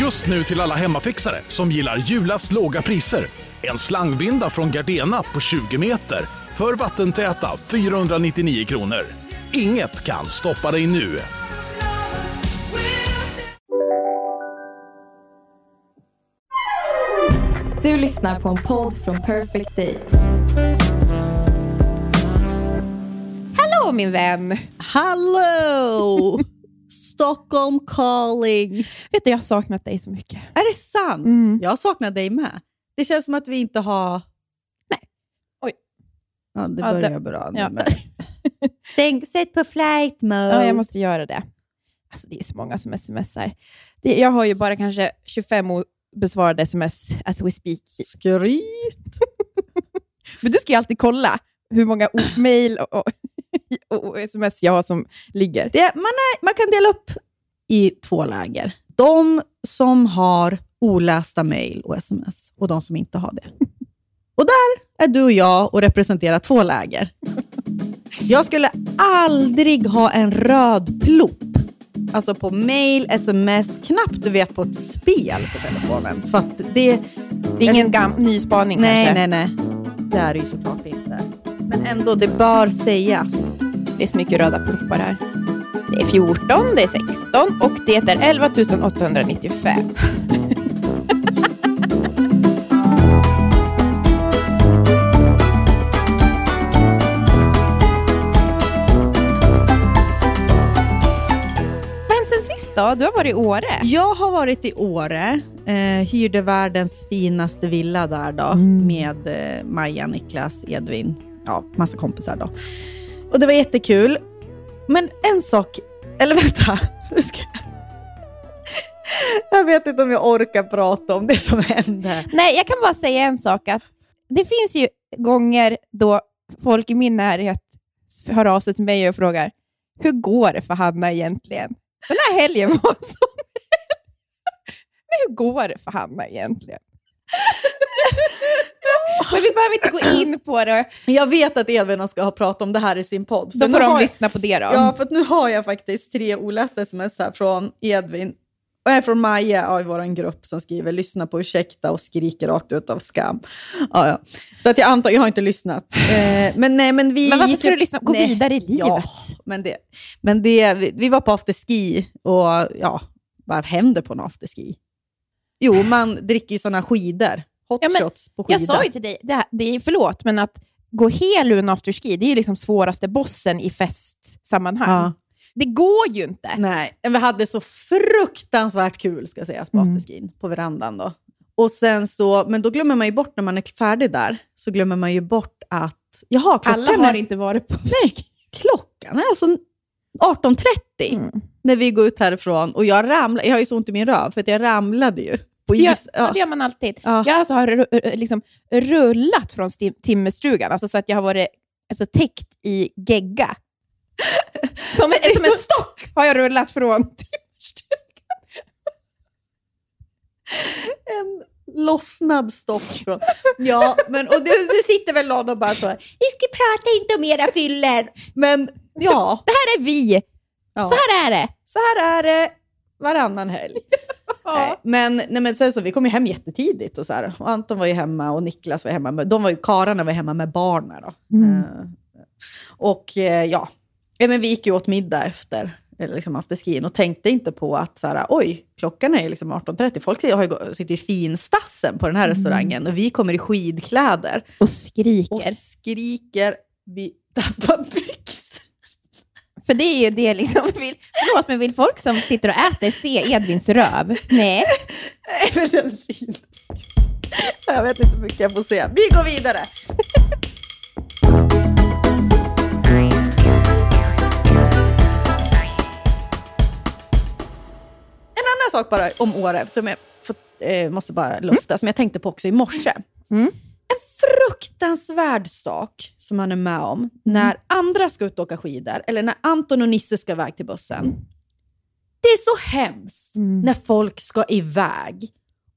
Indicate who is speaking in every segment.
Speaker 1: Just nu till alla hemmafixare som gillar julast låga priser. En slangvinda från Gardena på 20 meter för vattentäta 499 kronor. Inget kan stoppa dig nu.
Speaker 2: Du lyssnar på en podd från Perfect Day.
Speaker 3: Hallå min vän!
Speaker 4: Hallå! Stockholm calling.
Speaker 3: Vet du, jag har saknat dig så mycket.
Speaker 4: Är det sant?
Speaker 3: Mm.
Speaker 4: Jag har saknat dig med. Det känns som att vi inte har...
Speaker 3: Nej. Oj.
Speaker 4: Ja, det
Speaker 3: Ja,
Speaker 4: börjar
Speaker 3: det-
Speaker 4: bra nu.
Speaker 3: ja.
Speaker 4: Men... Stäng, sätt på flight mode.
Speaker 3: Ja, jag måste göra det. Alltså, det är så många som smsar. Det, jag har ju bara kanske 25 besvarade sms as we speak.
Speaker 4: Skryt.
Speaker 3: Men du ska ju alltid kolla hur många och, och, och sms jag har som ligger.
Speaker 4: Det, man, är, man kan dela upp i två läger. De som har olästa mejl och sms och de som inte har det. Och där är du och jag och representerar två läger. Jag skulle aldrig ha en röd plopp. Alltså på mail, sms, knappt du vet på ett spel på telefonen. För det,
Speaker 3: Det är ingen gam, ny spaning
Speaker 4: nej,
Speaker 3: kanske.
Speaker 4: nej, nej. Det är det ju såklart inte. Men ändå, det bör sägas.
Speaker 3: Det är så mycket röda pluppar här. Det är 14, det är 16 och det är 11 895. Vad har hänt sen sist då? Du har varit i Åre.
Speaker 4: Jag har varit i Åre, eh, hyrde världens finaste villa där då,
Speaker 3: Mm.
Speaker 4: med eh, Maja, Niklas, Edvin, ja, massa kompisar då. Och det var jättekul. Men en sak, eller vänta. ska jag- Jag vet inte om jag orkar prata om det som hände.
Speaker 3: Nej, jag kan bara säga en sak. att Det finns ju gånger då folk i min närhet hör av sig till mig och frågar hur går det för Hanna egentligen? Den här helgen var så... Men hur går det för Hanna egentligen? Men vi behöver inte gå in på det.
Speaker 4: Jag vet att Edvin ska ha pratat om det här i sin podd.
Speaker 3: Då får de
Speaker 4: jag-
Speaker 3: lyssna på det då.
Speaker 4: Ja, för nu har jag faktiskt tre olästa sms här från Edvin. Och är från Maja ja, i vår grupp som skriver lyssna på ursäkta och skriker rakt ut av skam. Ja, ja. Så att jag antar, jag har inte lyssnat. Eh, men nej, men vi
Speaker 3: Men varför ska
Speaker 4: ju-
Speaker 3: du lyssna? Gå
Speaker 4: nej.
Speaker 3: vidare i livet.
Speaker 4: Ja, men det, men det, vi, vi var på afterski och ja, vad händer på en afterski? Jo, man dricker ju sådana skidor. Hot
Speaker 3: Ja, men
Speaker 4: shots på skidor.
Speaker 3: Jag sa ju till dig, det, här, det är förlåt, men att gå hel ur en afterski, det är ju liksom svåraste bossen i festsammanhang.
Speaker 4: Ja.
Speaker 3: Det går ju inte.
Speaker 4: Nej, men vi hade så fruktansvärt kul ska sägas på
Speaker 3: Mm.
Speaker 4: afterskin på verandan då. Och sen så, men då glömmer man ju bort när man är färdig där, så glömmer man ju bort att, jaha, klockan
Speaker 3: Alla har
Speaker 4: är,
Speaker 3: inte varit på
Speaker 4: nej, klockan är alltså 18.30
Speaker 3: Mm.
Speaker 4: när vi går ut härifrån. Och jag ramlade, jag har ju så ont i min röv för att jag ramlade ju på is.
Speaker 3: ja. det gör man alltid.
Speaker 4: Ja.
Speaker 3: Jag alltså har ru- liksom rullat från timmerstugan, alltså så att jag har varit alltså, täckt i gegga. Som, en, som en stock har jag rullat från timmerstugan.
Speaker 4: en lossnad stock från... Ja, men och du, du sitter väl någon och bara så här, vi ska prata inte om era fyller. Men ja,
Speaker 3: Det här är vi.
Speaker 4: ja.
Speaker 3: Så här är det.
Speaker 4: Så här är det varannan helg. Nej, men, nej, men sen så, vi kom ju hem jättetidigt och, så här, och Anton var ju hemma och Niklas var hemma. Med, de var ju, kararna var hemma med barnen. Då.
Speaker 3: Mm.
Speaker 4: Eh, och eh, ja, men vi gick ju åt middag efter eller liksom afterskin och tänkte inte på att så här, oj, klockan är liksom 18.30. Folk har ju, sitter i finstassen på den här restaurangen och vi kommer i skidkläder
Speaker 3: Och skriker.
Speaker 4: och skriker, vi tappar byxor.
Speaker 3: För det är ju det liksom, vill, förlåt men vill folk som sitter och äter se Edvins röv? Nej.
Speaker 4: Nej, men den syns. Jag vet inte hur mycket jag får se. Vi går vidare. En annan annan sak bara om Åre som jag fått, eh, måste bara lufta, som jag tänkte på också i morse.
Speaker 3: Mm.
Speaker 4: En fruktansvärd sak som man är med om när andra ska ut och åka skidor, eller när Anton och Nisse ska iväg till bussen. Det är så hemskt när folk ska iväg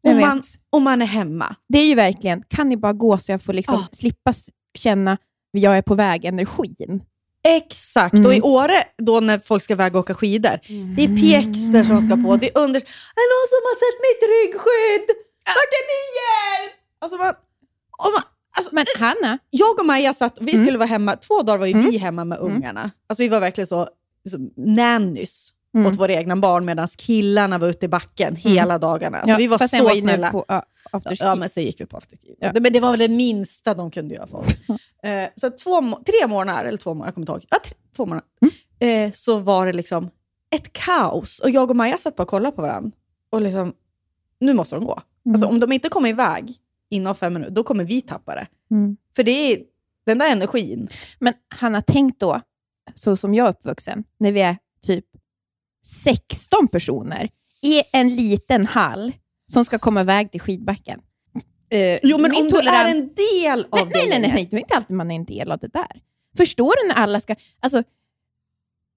Speaker 4: och man, och man är hemma.
Speaker 3: Det är ju verkligen, kan ni bara gå så jag får liksom
Speaker 4: Ah.
Speaker 3: slippa känna jag är på väg energin.
Speaker 4: Exakt,
Speaker 3: Mm.
Speaker 4: och i Åre då när folk ska iväg och åka skidor, det är pjäxor som ska på, det är under... Är någon som har sett mitt ryggskydd? Vart är min hjälp? Alltså man, man, alltså,
Speaker 3: Men Hanna,
Speaker 4: jag och Maja satt, vi
Speaker 3: Mm.
Speaker 4: skulle vara hemma, två dagar var ju vi hemma med ungarna. Alltså vi var verkligen så, så nannys
Speaker 3: Mm.
Speaker 4: åt våra egna barn medan killarna var ute i backen hela dagarna. Alltså, vi var
Speaker 3: sen
Speaker 4: så
Speaker 3: var
Speaker 4: snälla.
Speaker 3: På, ja, afterski.
Speaker 4: Ja, men sen gick vi på afterski.
Speaker 3: Ja.
Speaker 4: Men det var väl det minsta de kunde göra för oss. eh, så två, tre månader, eller två månader, jag kommer inte ihåg. Ja, tre, två månader. Eh, så var det liksom ett kaos. Och jag och Maja satt bara och kollade på varandra. Och liksom, nu måste de gå. Alltså, om de inte kommer iväg inom fem minuter, då kommer vi tappa det.
Speaker 3: Mm.
Speaker 4: För det är den där energin.
Speaker 3: Men Hanna, tänk då, så som jag är uppvuxen, när vi är typ 16 personer i en liten hall som ska komma iväg till skidbacken. Eh,
Speaker 4: Jo, men om du är
Speaker 3: tolerans-
Speaker 4: en del av
Speaker 3: nej,
Speaker 4: det
Speaker 3: nej, nej, nej, det är inte alltid man är en del av det där. Förstår du när alla ska, alltså,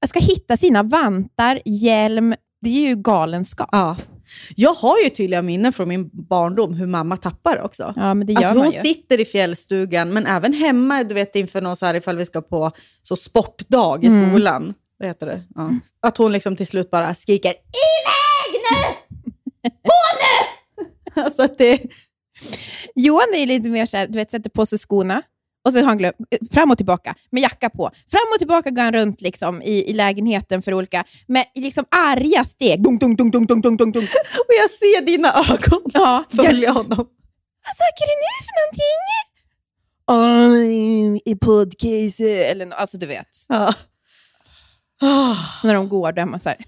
Speaker 3: ska hitta sina vantar, hjälm, det är ju galenskap.
Speaker 4: Ja. Jag har ju tydliga minnen från min barndom hur mamma tappar också.
Speaker 3: Ja, men det gör
Speaker 4: Att hon sitter i fjällstugan, men även hemma, du vet inför någon så här, ifall vi ska på så sportdag i
Speaker 3: Mm.
Speaker 4: skolan. Vad heter det? Ja. Att hon liksom till slut bara skriker iväg nu! Gå nu! alltså att det,
Speaker 3: Johan är lite mer såhär, du vet, sätter på sig skorna och så har han glömt, fram och tillbaka med jacka på. Fram och tillbaka går han runt liksom, i, i lägenheten för olika, med liksom arga steg. Dunk, dunk, dunk, dunk, dunk, dunk, dunk,
Speaker 4: och jag ser dina ögon
Speaker 3: Ja,
Speaker 4: följa honom.
Speaker 3: Vad söker du nu för någonting? Oh, I podcast, eller nå- alltså du vet.
Speaker 4: Ja. Ah.
Speaker 3: Så när de går, då är man såhär,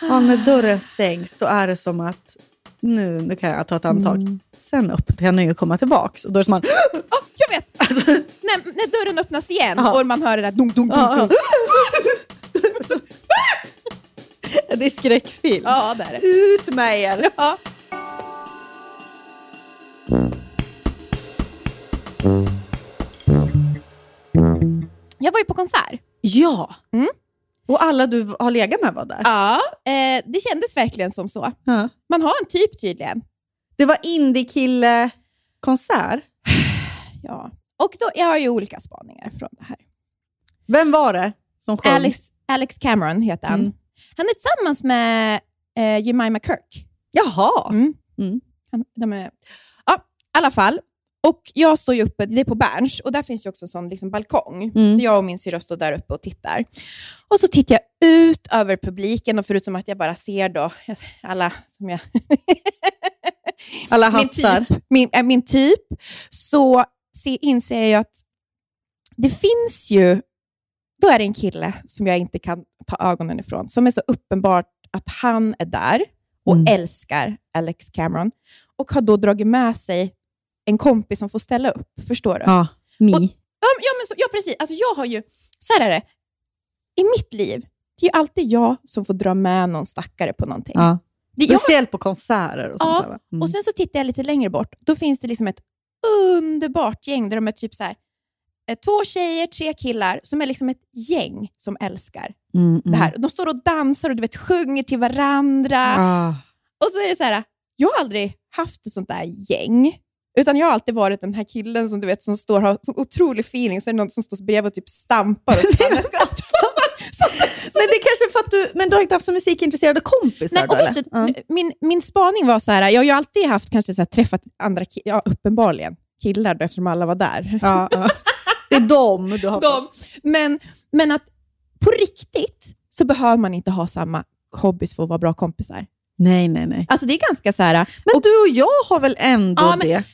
Speaker 4: Ja, när dörren stängs, då är det som att nu, nu kan jag ta ett andetag. Sen upp kan den ju komma tillbaka. Och då är det som att
Speaker 3: oh, jag vet! när, när dörren öppnas igen
Speaker 4: Ja.
Speaker 3: och man hör det där dunk, dunk, dunk, dunk.
Speaker 4: det är skräckfilm.
Speaker 3: Ja, det är det.
Speaker 4: Ut med er!
Speaker 3: Ja. Jag var ju på konsert.
Speaker 4: Ja!
Speaker 3: Mm.
Speaker 4: Och alla du har legat med var där.
Speaker 3: Ja, eh, det kändes verkligen som så.
Speaker 4: Ja.
Speaker 3: Man har en typ tydligen.
Speaker 4: Det var indie-kille-konsert.
Speaker 3: Ja. Och då, jag har ju olika spaningar från det här.
Speaker 4: Vem var det som sjöng?
Speaker 3: Alex, Alex Cameron heter han.
Speaker 4: Mm.
Speaker 3: Han är tillsammans med eh, Jemima Kirk.
Speaker 4: Jaha!
Speaker 3: Mm.
Speaker 4: Mm.
Speaker 3: Han, de är, ja, i alla fall. Och jag står ju uppe, det är på Berns, och där finns ju också en sån liksom balkong.
Speaker 4: Mm.
Speaker 3: Så jag och min syrra står där uppe och tittar. Och så tittar jag ut över publiken, och förutom att jag bara ser då alla som jag...
Speaker 4: Alla
Speaker 3: min
Speaker 4: hattar.
Speaker 3: typ, min, äh, min typ, så se, inser jag att det finns ju, då är det en kille som jag inte kan ta ögonen ifrån, som är så uppenbart att han är där och
Speaker 4: Mm.
Speaker 3: älskar Alex Cameron och har då dragit med sig en kompis som får ställa upp. Förstår du?
Speaker 4: Ja, me.
Speaker 3: Och- Ja, men- så, ja precis. Alltså, jag har ju, så här är det, i mitt liv, det är ju alltid jag som får dra med någon stackare på någonting.
Speaker 4: ja.
Speaker 3: Det, jag,
Speaker 4: Speciellt på konserter och sånt
Speaker 3: Ja?
Speaker 4: Mm.
Speaker 3: och sen så tittar jag lite längre bort. Då finns det liksom ett underbart gäng där de är typ så här, eh, två tjejer, tre killar, som är liksom ett gäng som älskar
Speaker 4: mm, mm.
Speaker 3: det här. De står och dansar och du vet, sjunger till varandra.
Speaker 4: Ah.
Speaker 3: Och så är det så här, jag har aldrig haft ett sånt där gäng. Utan jag har alltid varit den här killen som du vet som står har så otrolig feeling, så är det någon som står bredvid och typ stampar. Och så, så, så, så,
Speaker 4: Men det är kanske för att du, men du har inte haft så musikintresserade kompisar
Speaker 3: Nej,
Speaker 4: då, eller? Ja.
Speaker 3: min, min spaning var så här, jag har ju alltid haft kanske så här, träffat andra ki- ja, uppenbarligen killar då, eftersom alla var där.
Speaker 4: Ja, ja. Det är dem du har
Speaker 3: De, men, men att på riktigt så behöver man inte ha samma hobbys för att vara bra kompisar.
Speaker 4: Nej, nej, nej.
Speaker 3: Alltså det är ganska så här,
Speaker 4: Men du och jag har väl ändå
Speaker 3: Ja, men-
Speaker 4: det?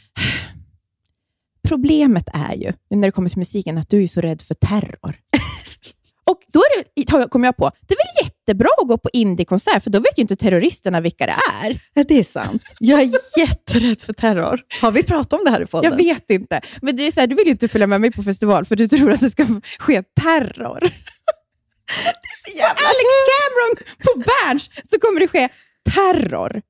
Speaker 3: problemet är ju, när det kommer till musiken, att du är så rädd för terror. Och då det, kom jag på, det är väl jättebra att gå på indiekonsert, för då vet ju inte terroristerna vilka det är.
Speaker 4: Ja, det är sant. Jag är jätterädd för terror. Har vi pratat om det här i podden?
Speaker 3: Jag vet inte. Men du, är så här, du vill ju inte följa med mig på festival, för du tror att det ska ske terror. det. Alex Cameron på Berns så kommer det ske terror.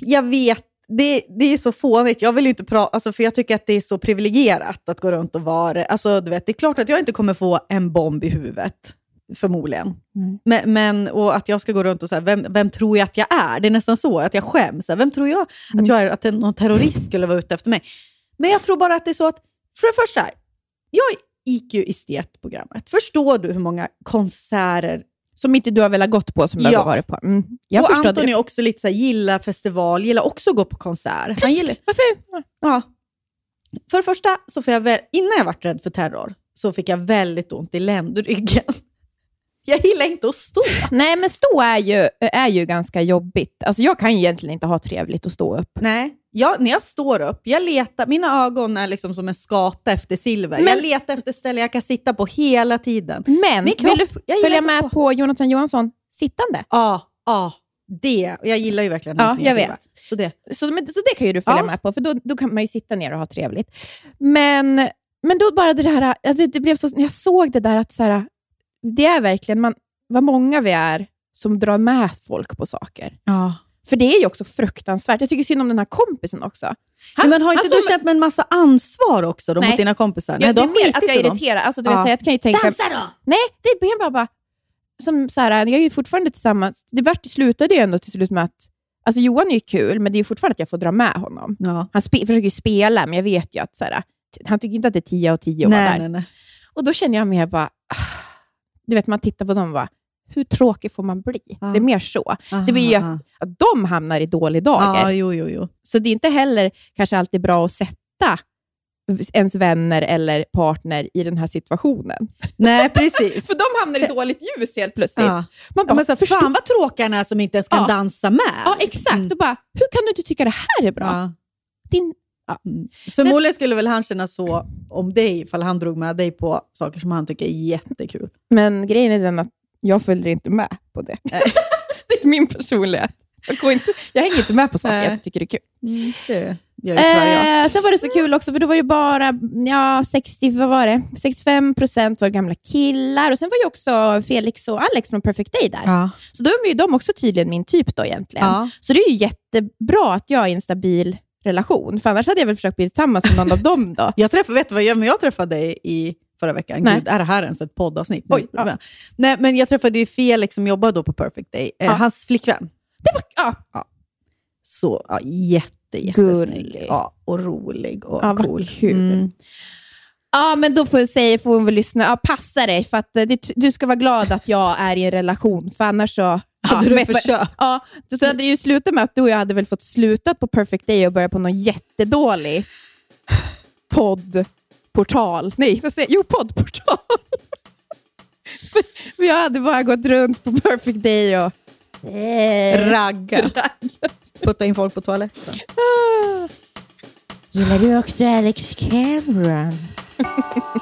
Speaker 4: Jag vet, det, det är så fånigt. Jag vill ju inte prata, alltså, för jag tycker att det är så privilegierat att gå runt och vara... Alltså, du vet, det är klart att jag inte kommer få en bomb i huvudet, förmodligen.
Speaker 3: Mm.
Speaker 4: Men, men, och att jag ska gå runt och säga, vem, vem tror jag att jag är? Det är nästan så, att jag skäms. Vem tror jag att jag är? Att någon terrorist skulle vara ute efter mig? Men jag tror bara att det är så att, för det första, jag gick ju estetprogrammet. Förstår du hur många konserter
Speaker 3: Som inte du har velat gått på, som du
Speaker 4: Ja.
Speaker 3: har varit på. Mm. Jag
Speaker 4: och Anton
Speaker 3: det.
Speaker 4: är också lite så här, gillar festival, gillar också att gå på konsert. Han gillar,
Speaker 3: Varför?
Speaker 4: ja. För det första, så får jag väl, innan jag var rädd för terror, så fick jag väldigt ont i ländryggen. Jag gillar inte att stå.
Speaker 3: Nej, men stå är ju, är ju ganska jobbigt. Alltså, jag kan ju egentligen inte ha trevligt att stå upp.
Speaker 4: Nej. Jag, när jag står upp, jag letar, mina ögon är liksom som en skata efter silver.
Speaker 3: Men-
Speaker 4: jag letar efter ställen jag kan sitta på hela tiden.
Speaker 3: Men
Speaker 4: Min kropp-
Speaker 3: vill du följa med på Jonathan Johansson sittande?
Speaker 4: Ja, ja, det. Och jag gillar ju verkligen
Speaker 3: Ja,
Speaker 4: hans
Speaker 3: jag vet.
Speaker 4: Så det.
Speaker 3: Så, men, så det kan ju du följa
Speaker 4: Ja.
Speaker 3: med på, för då, då kan man ju sitta ner och ha trevligt. Men, men då bara det här, alltså det blev så, när jag såg det där att så här, det är verkligen, man, vad många vi är som drar med folk på saker.
Speaker 4: Ja.
Speaker 3: För det är ju också fruktansvärt. Jag tycker synd om den här kompisen också. Han,
Speaker 4: men har inte
Speaker 3: han
Speaker 4: du känt med en massa ansvar också då.
Speaker 3: Alltså,
Speaker 4: mot dina kompisar?
Speaker 3: Ja,
Speaker 4: Nej,
Speaker 3: det
Speaker 4: du
Speaker 3: är mer att jag är irriterad. Alltså, du vet,
Speaker 4: Ja.
Speaker 3: så jag kan ju tänka,
Speaker 4: Dansa då!
Speaker 3: Nej, det är bara, bara som så här, jag är ju fortfarande tillsammans. Det vart, slutade ju ändå till slut med att Alltså Johan är ju kul, men det är ju fortfarande att jag får dra med honom.
Speaker 4: Ja.
Speaker 3: Han spe, försöker ju spela, men jag vet ju att så här, han tycker inte att det är 10 av 10 att vara
Speaker 4: Nej,
Speaker 3: där.
Speaker 4: nej, nej.
Speaker 3: Och då känner jag mer bara, ah, du vet man tittar på dem och bara, hur tråkig får man bli?
Speaker 4: Ja.
Speaker 3: Det är mer så. Det blir ju att, att de hamnar i dålig dager.
Speaker 4: Ja, jo, jo, jo.
Speaker 3: Så det är inte heller kanske alltid bra att sätta ens vänner eller partner i den här situationen.
Speaker 4: Nej, precis.
Speaker 3: För de hamnar i dåligt ljus helt plötsligt.
Speaker 4: Ja.
Speaker 3: Man
Speaker 4: Ja,
Speaker 3: bara,
Speaker 4: men så, fan vad tråkiga han är som inte ens kan
Speaker 3: Ja.
Speaker 4: dansa med.
Speaker 3: Ja, exakt.
Speaker 4: Mm.
Speaker 3: Och bara, hur kan du inte tycka det här är bra?
Speaker 4: Ja.
Speaker 3: Din,
Speaker 4: Mm. Så Förmodligen skulle väl han känna så om dig, ifall han drog med dig på saker som han tycker är jättekul.
Speaker 3: men grejen är den att jag följer inte med på det. det är min personlighet. Jag, går inte, jag hänger inte med på saker jag tycker är kul.
Speaker 4: Det gör ju tyvärr jag.
Speaker 3: Eh, sen var det så kul också, för då var det bara ja, 60, vad var det? 65 procent var gamla killar. Och Sen var ju också Felix och Alex från Perfect Day där.
Speaker 4: Ja.
Speaker 3: Så då är ju de också tydligen min typ då egentligen.
Speaker 4: Ja.
Speaker 3: Så det är ju jättebra att jag är en stabil relation. För annars hade jag väl försökt bli tillsammans med någon av dem då.
Speaker 4: Jag träffade, vet du vad jag, men jag träffade dig i förra veckan.
Speaker 3: Nej.
Speaker 4: Gud, är det här ens ett poddavsnitt?
Speaker 3: Oj, ja.
Speaker 4: Men- Nej, men jag träffade ju Felix som jobbar då på Perfect Day. Eh,
Speaker 3: Ja.
Speaker 4: Hans flickvän.
Speaker 3: Det var, ja,
Speaker 4: Så ja, jätte, jättesnygg. Ja, och rolig och
Speaker 3: Ja,
Speaker 4: cool. Mm.
Speaker 3: ja, men då får, jag säga, får hon väl lyssna. Ja, passa dig, för att eh, det, du ska vara glad att jag är i en relation, för annars så...
Speaker 4: Hade
Speaker 3: ja,
Speaker 4: du
Speaker 3: men-
Speaker 4: försökt?
Speaker 3: Ja, så så hade det ju slutat med att du och jag hade väl fått sluta på Perfect Day och börja på någon jättedålig poddportal. Nej, vad säger jag? Jo, poddportal. För- för jag hade bara gått runt på Perfect Day och...
Speaker 4: Ragga. Putta in folk på toaletten.
Speaker 3: Ah. Gillar du också Alex Cameron?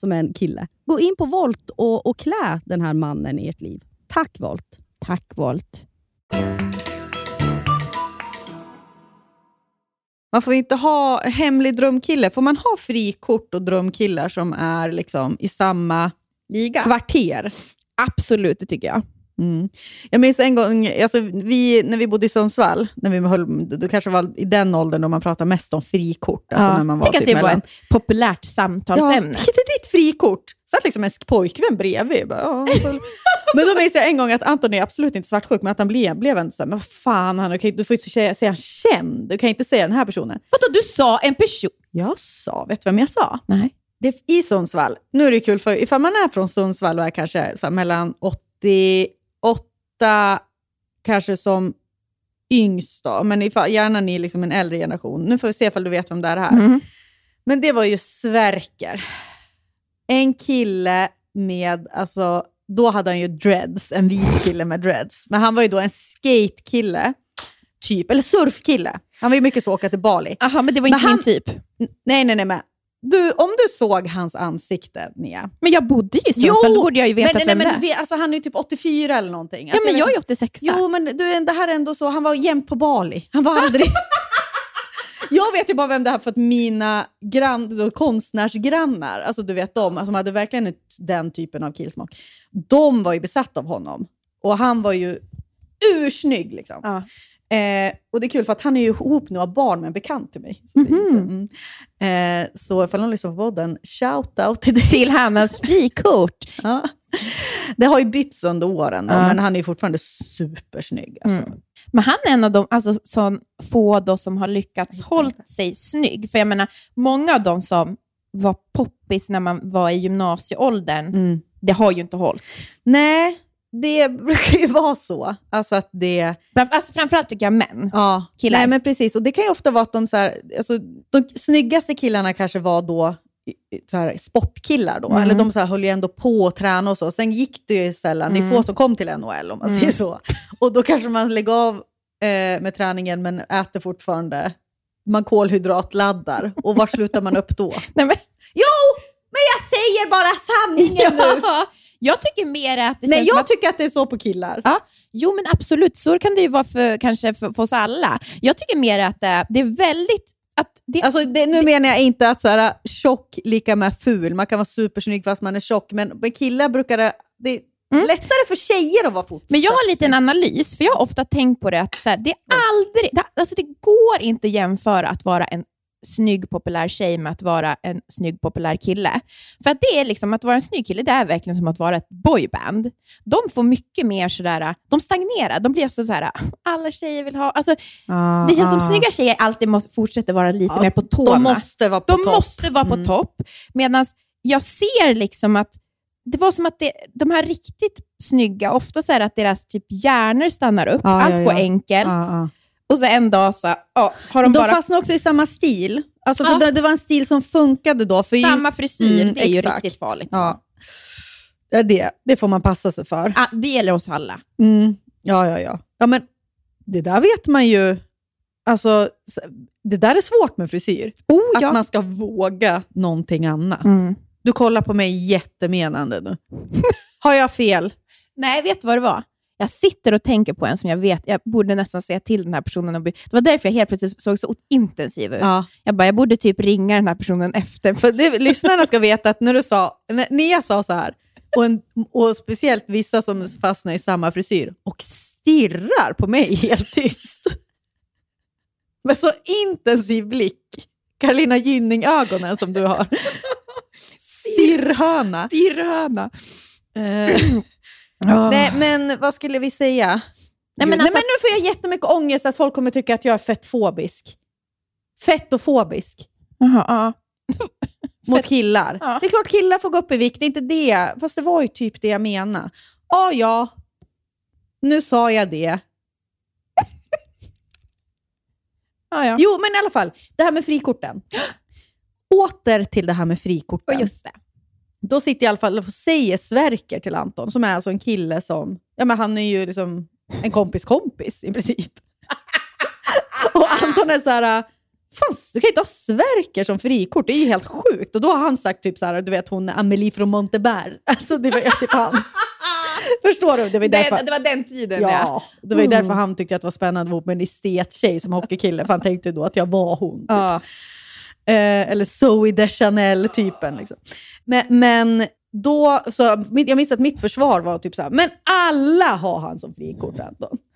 Speaker 5: som är en kille. Gå in på Volt och, och klä den här mannen i ert liv. Tack Volt!
Speaker 3: Tack Volt.
Speaker 4: Man får inte ha hemlig drömkille. Får man ha frikort och drömkillar som är liksom i samma
Speaker 3: Liga.
Speaker 4: kvarter?
Speaker 3: Absolut, det tycker jag.
Speaker 4: Mm. Jag minns en gång, alltså vi, när vi bodde i Sundsvall, när vi höll, det kanske var i den åldern då man pratade mest om frikort. Alltså ja. när man var
Speaker 3: Tänk
Speaker 4: typ att
Speaker 3: det var ett populärt samtalsämne.
Speaker 4: Ja, ditt frikort? satt liksom en pojkvän bredvid. Bara, men då minns jag en gång att Anton är absolut inte svartsjuk, men att han blev, blev ändå såhär, men vad fan, han, du får ju inte säga, säga känd. Du kan inte säga den här personen.
Speaker 3: Vadå, du sa en person?
Speaker 4: Jag sa, vet du vem jag sa?
Speaker 3: Nej.
Speaker 4: Det, I Sundsvall, nu är det kul, för ifall man är från Sundsvall och är kanske så mellan 80 åtta kanske som yngst då, men ifall, gärna ni liksom en äldre generation. Nu får vi se ifall du vet vem det är här.
Speaker 3: Mm.
Speaker 4: Men det var ju Sverker. En kille med, alltså, då hade han ju dreads, en vit kille med dreads. Men han var ju då en skatekille, typ, eller surfkille. Han var ju mycket så åka till Bali.
Speaker 3: Jaha, men det var inte min typ.
Speaker 4: Nej, nej, nej. Men du, om du såg hans ansikte, Nia.
Speaker 3: Men jag bodde ju i Sundsvall, då borde jag ju veta
Speaker 4: men, nej,
Speaker 3: vem
Speaker 4: men,
Speaker 3: det är.
Speaker 4: alltså, Han är ju typ 84 eller någonting.
Speaker 3: Ja,
Speaker 4: Alltså,
Speaker 3: men jag
Speaker 4: vet-
Speaker 3: är 86
Speaker 4: Jo, men du, det här är ändå så. Han var jämt på Bali. Han var aldrig... jag vet ju bara vem det här för att mina grann, så, konstnärsgrannar, alltså du vet de, alltså, hade verkligen den typen av killsmak, de var ju besatta av honom. Och han var ju ursnygg liksom.
Speaker 3: Ja.
Speaker 4: Eh, och det är kul för att han är ju ihop nu och har barn med en bekant till mig. Så, inte- mm. eh, så ifall någon lyssnar på podden, shout out till dig.
Speaker 3: Till Hannas frikort.
Speaker 4: Ja. Det har ju bytts under åren, då,
Speaker 3: Ja.
Speaker 4: men han är fortfarande supersnygg. Alltså.
Speaker 3: Mm. Men han är en av de alltså, som få då som har lyckats hålla sig snygg. För jag menar, många av de som var poppis när man var i gymnasieåldern,
Speaker 4: Mm.
Speaker 3: det har ju inte hållit.
Speaker 4: Nej, det brukar ju vara så. Alltså att det...
Speaker 3: Alltså, framförallt tycker jag män.
Speaker 4: Ja,
Speaker 3: Killar.
Speaker 4: Nej, men precis. Och det kan ju ofta vara att de, så här, alltså, de snyggaste killarna kanske var då så här, sportkillar. Då.
Speaker 3: Mm.
Speaker 4: Eller de så här, höll ju ändå på att träna och så. Sen gick det ju sällan. Det är få som kom till NHL om man
Speaker 3: Mm.
Speaker 4: säger så. Och då kanske man lägger av eh, med träningen men äter fortfarande. Man kolhydratladdar. Och var slutar man upp då?
Speaker 3: Nej, men,
Speaker 4: Jo, men jag säger bara sanningen nu!
Speaker 3: Ja, jag tycker mer att det
Speaker 4: Nej, jag
Speaker 3: att
Speaker 4: tycker att det är så på killar.
Speaker 3: Ja, jo men absolut, så kan det ju vara för, kanske för, för oss alla. Jag tycker mer att det, det är väldigt... Att det,
Speaker 4: Alltså, det, nu menar jag inte att så här, tjock lika med ful. Man kan vara supersnygg fast man är tjock. Men med killar brukar det... Det är lättare för tjejer att vara fort.
Speaker 3: men jag har lite en analys, för jag har ofta tänkt på det att så här, det är aldrig... Det, alltså det går inte att jämföra att vara en snygg populär tjej med att vara en snygg populär kille. För att det är liksom, att vara en snygg kille, det är verkligen som att vara ett boyband. De får mycket mer sådär, de stagnerar, de blir så såhär, alla tjejer vill ha... Alltså, det känns som snygga tjejer alltid måste fortsätta vara lite
Speaker 4: Ja,
Speaker 3: mer på tårna.
Speaker 4: De måste vara på
Speaker 3: De
Speaker 4: topp.
Speaker 3: måste vara på
Speaker 4: Mm.
Speaker 3: topp. Medan jag ser liksom att det var som att det, de här riktigt snygga, ofta så är det att deras typ hjärnor stannar upp, allt
Speaker 4: ja,
Speaker 3: går
Speaker 4: ja.
Speaker 3: enkelt.
Speaker 4: Ja, ja.
Speaker 3: Och så en dag så ja, har de,
Speaker 4: De
Speaker 3: bara
Speaker 4: fastnar också i samma stil. Alltså,
Speaker 3: Ja.
Speaker 4: det, det var en stil som funkade då. För just-
Speaker 3: samma frisyr.
Speaker 4: Mm,
Speaker 3: det är ju
Speaker 4: exakt.
Speaker 3: riktigt farligt.
Speaker 4: Ja. Det, det, det får man passa sig för.
Speaker 3: Ah, det gäller oss alla.
Speaker 4: Mm. Ja, ja, ja. ja men, det där vet man ju. Alltså, det där är svårt med frisyr.
Speaker 3: Oh,
Speaker 4: Att
Speaker 3: ja.
Speaker 4: man ska våga någonting annat.
Speaker 3: Mm.
Speaker 4: Du kollar på mig jättemenande nu. Har jag fel?
Speaker 3: Nej, vet du vad det var? Jag sitter och tänker på en som jag vet, jag borde nästan säga till den här personen. Och be, det var därför jag helt plötsligt såg så intensiv ut.
Speaker 4: Ja.
Speaker 3: Jag bara, jag borde typ ringa den här personen efter.
Speaker 4: För det, lyssnarna ska veta att när du sa, när, jag sa så här, och, en, och speciellt vissa som fastnar i samma frisyr och stirrar på mig helt tyst. Med så intensiv blick. Carolina Gynning-ögonen som du har. Stirrhöna.
Speaker 3: Stirrhöna.
Speaker 4: Eh, Nej, men vad skulle vi säga?
Speaker 3: Nej, men
Speaker 4: Nej,
Speaker 3: alltså-
Speaker 4: men nu får jag jättemycket ångest att folk kommer tycka att jag är fettfobisk. Fettofobisk
Speaker 3: Jaha, ja.
Speaker 4: mot killar.
Speaker 3: Ja.
Speaker 4: Det är klart killar får gå upp i vikt, det är inte det. Fast det var ju typ det jag menade. Ja, ja. Nu sa jag det.
Speaker 3: Ja, ja.
Speaker 4: Jo, men i alla fall. Det här med frikorten. Åter till det här med frikorten.
Speaker 3: Och just det.
Speaker 4: Då sitter jag i alla fall och säger Sverker till Anton, som är alltså en kille som... Ja, men han är ju liksom en kompis kompis i princip. och Anton är så här... Fan, du kan inte ha Sverker som frikort, det är ju helt sjukt. Och då har han sagt typ så här, du vet hon Amelie från Monteberg. Alltså det var typ hans... Förstår du? Det var därför...
Speaker 3: Den, det var den tiden.
Speaker 4: Ja, det var ju därför han tyckte att det var spännande att vara med en estettjej som hockeykille, för han tänkte då att jag var hon. Typ.
Speaker 3: Ja.
Speaker 4: Eh, eller Zoe Deschanel-typen. Liksom. Men, men då, så, jag minns att mitt försvar var typ så här, men alla har han som frikort Anton.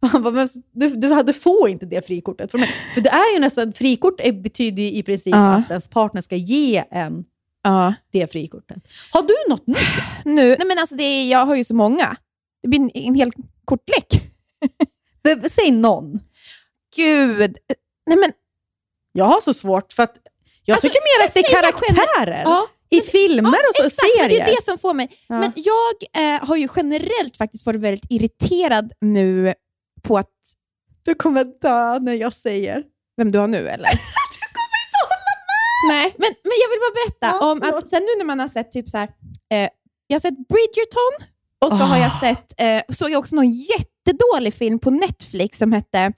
Speaker 4: Han bara, men du, du hade få inte det frikortet från mig. För det är ju nästan, frikort är, betyder ju i princip
Speaker 3: Ja.
Speaker 4: att ens partner ska ge en
Speaker 3: Ja.
Speaker 4: det frikortet. Har du något nytt?
Speaker 3: Nu, nej men alltså det är, jag har ju så många. Det blir en, en hel kortlek.
Speaker 4: Säg någon.
Speaker 3: Gud. Nej men,
Speaker 4: Jag har så svårt för att jag
Speaker 3: Alltså,
Speaker 4: tycker mer att det är karaktärer
Speaker 3: ja,
Speaker 4: i filmer och så,
Speaker 3: exakt,
Speaker 4: serier.
Speaker 3: det är det som får mig.
Speaker 4: Ja.
Speaker 3: Men jag eh, har ju generellt faktiskt varit väldigt irriterad nu på att...
Speaker 4: Du kommer dö när jag säger.
Speaker 3: Vem du har nu eller?
Speaker 4: Du kommer inte hålla med!
Speaker 3: Nej, men, men jag vill bara berätta
Speaker 4: Ja,
Speaker 3: om att sen nu när man har sett typ så här, eh, jag har sett Bridgerton och så har jag
Speaker 4: Ah.
Speaker 3: sett, eh, såg jag också någon jättedålig film på Netflix som hette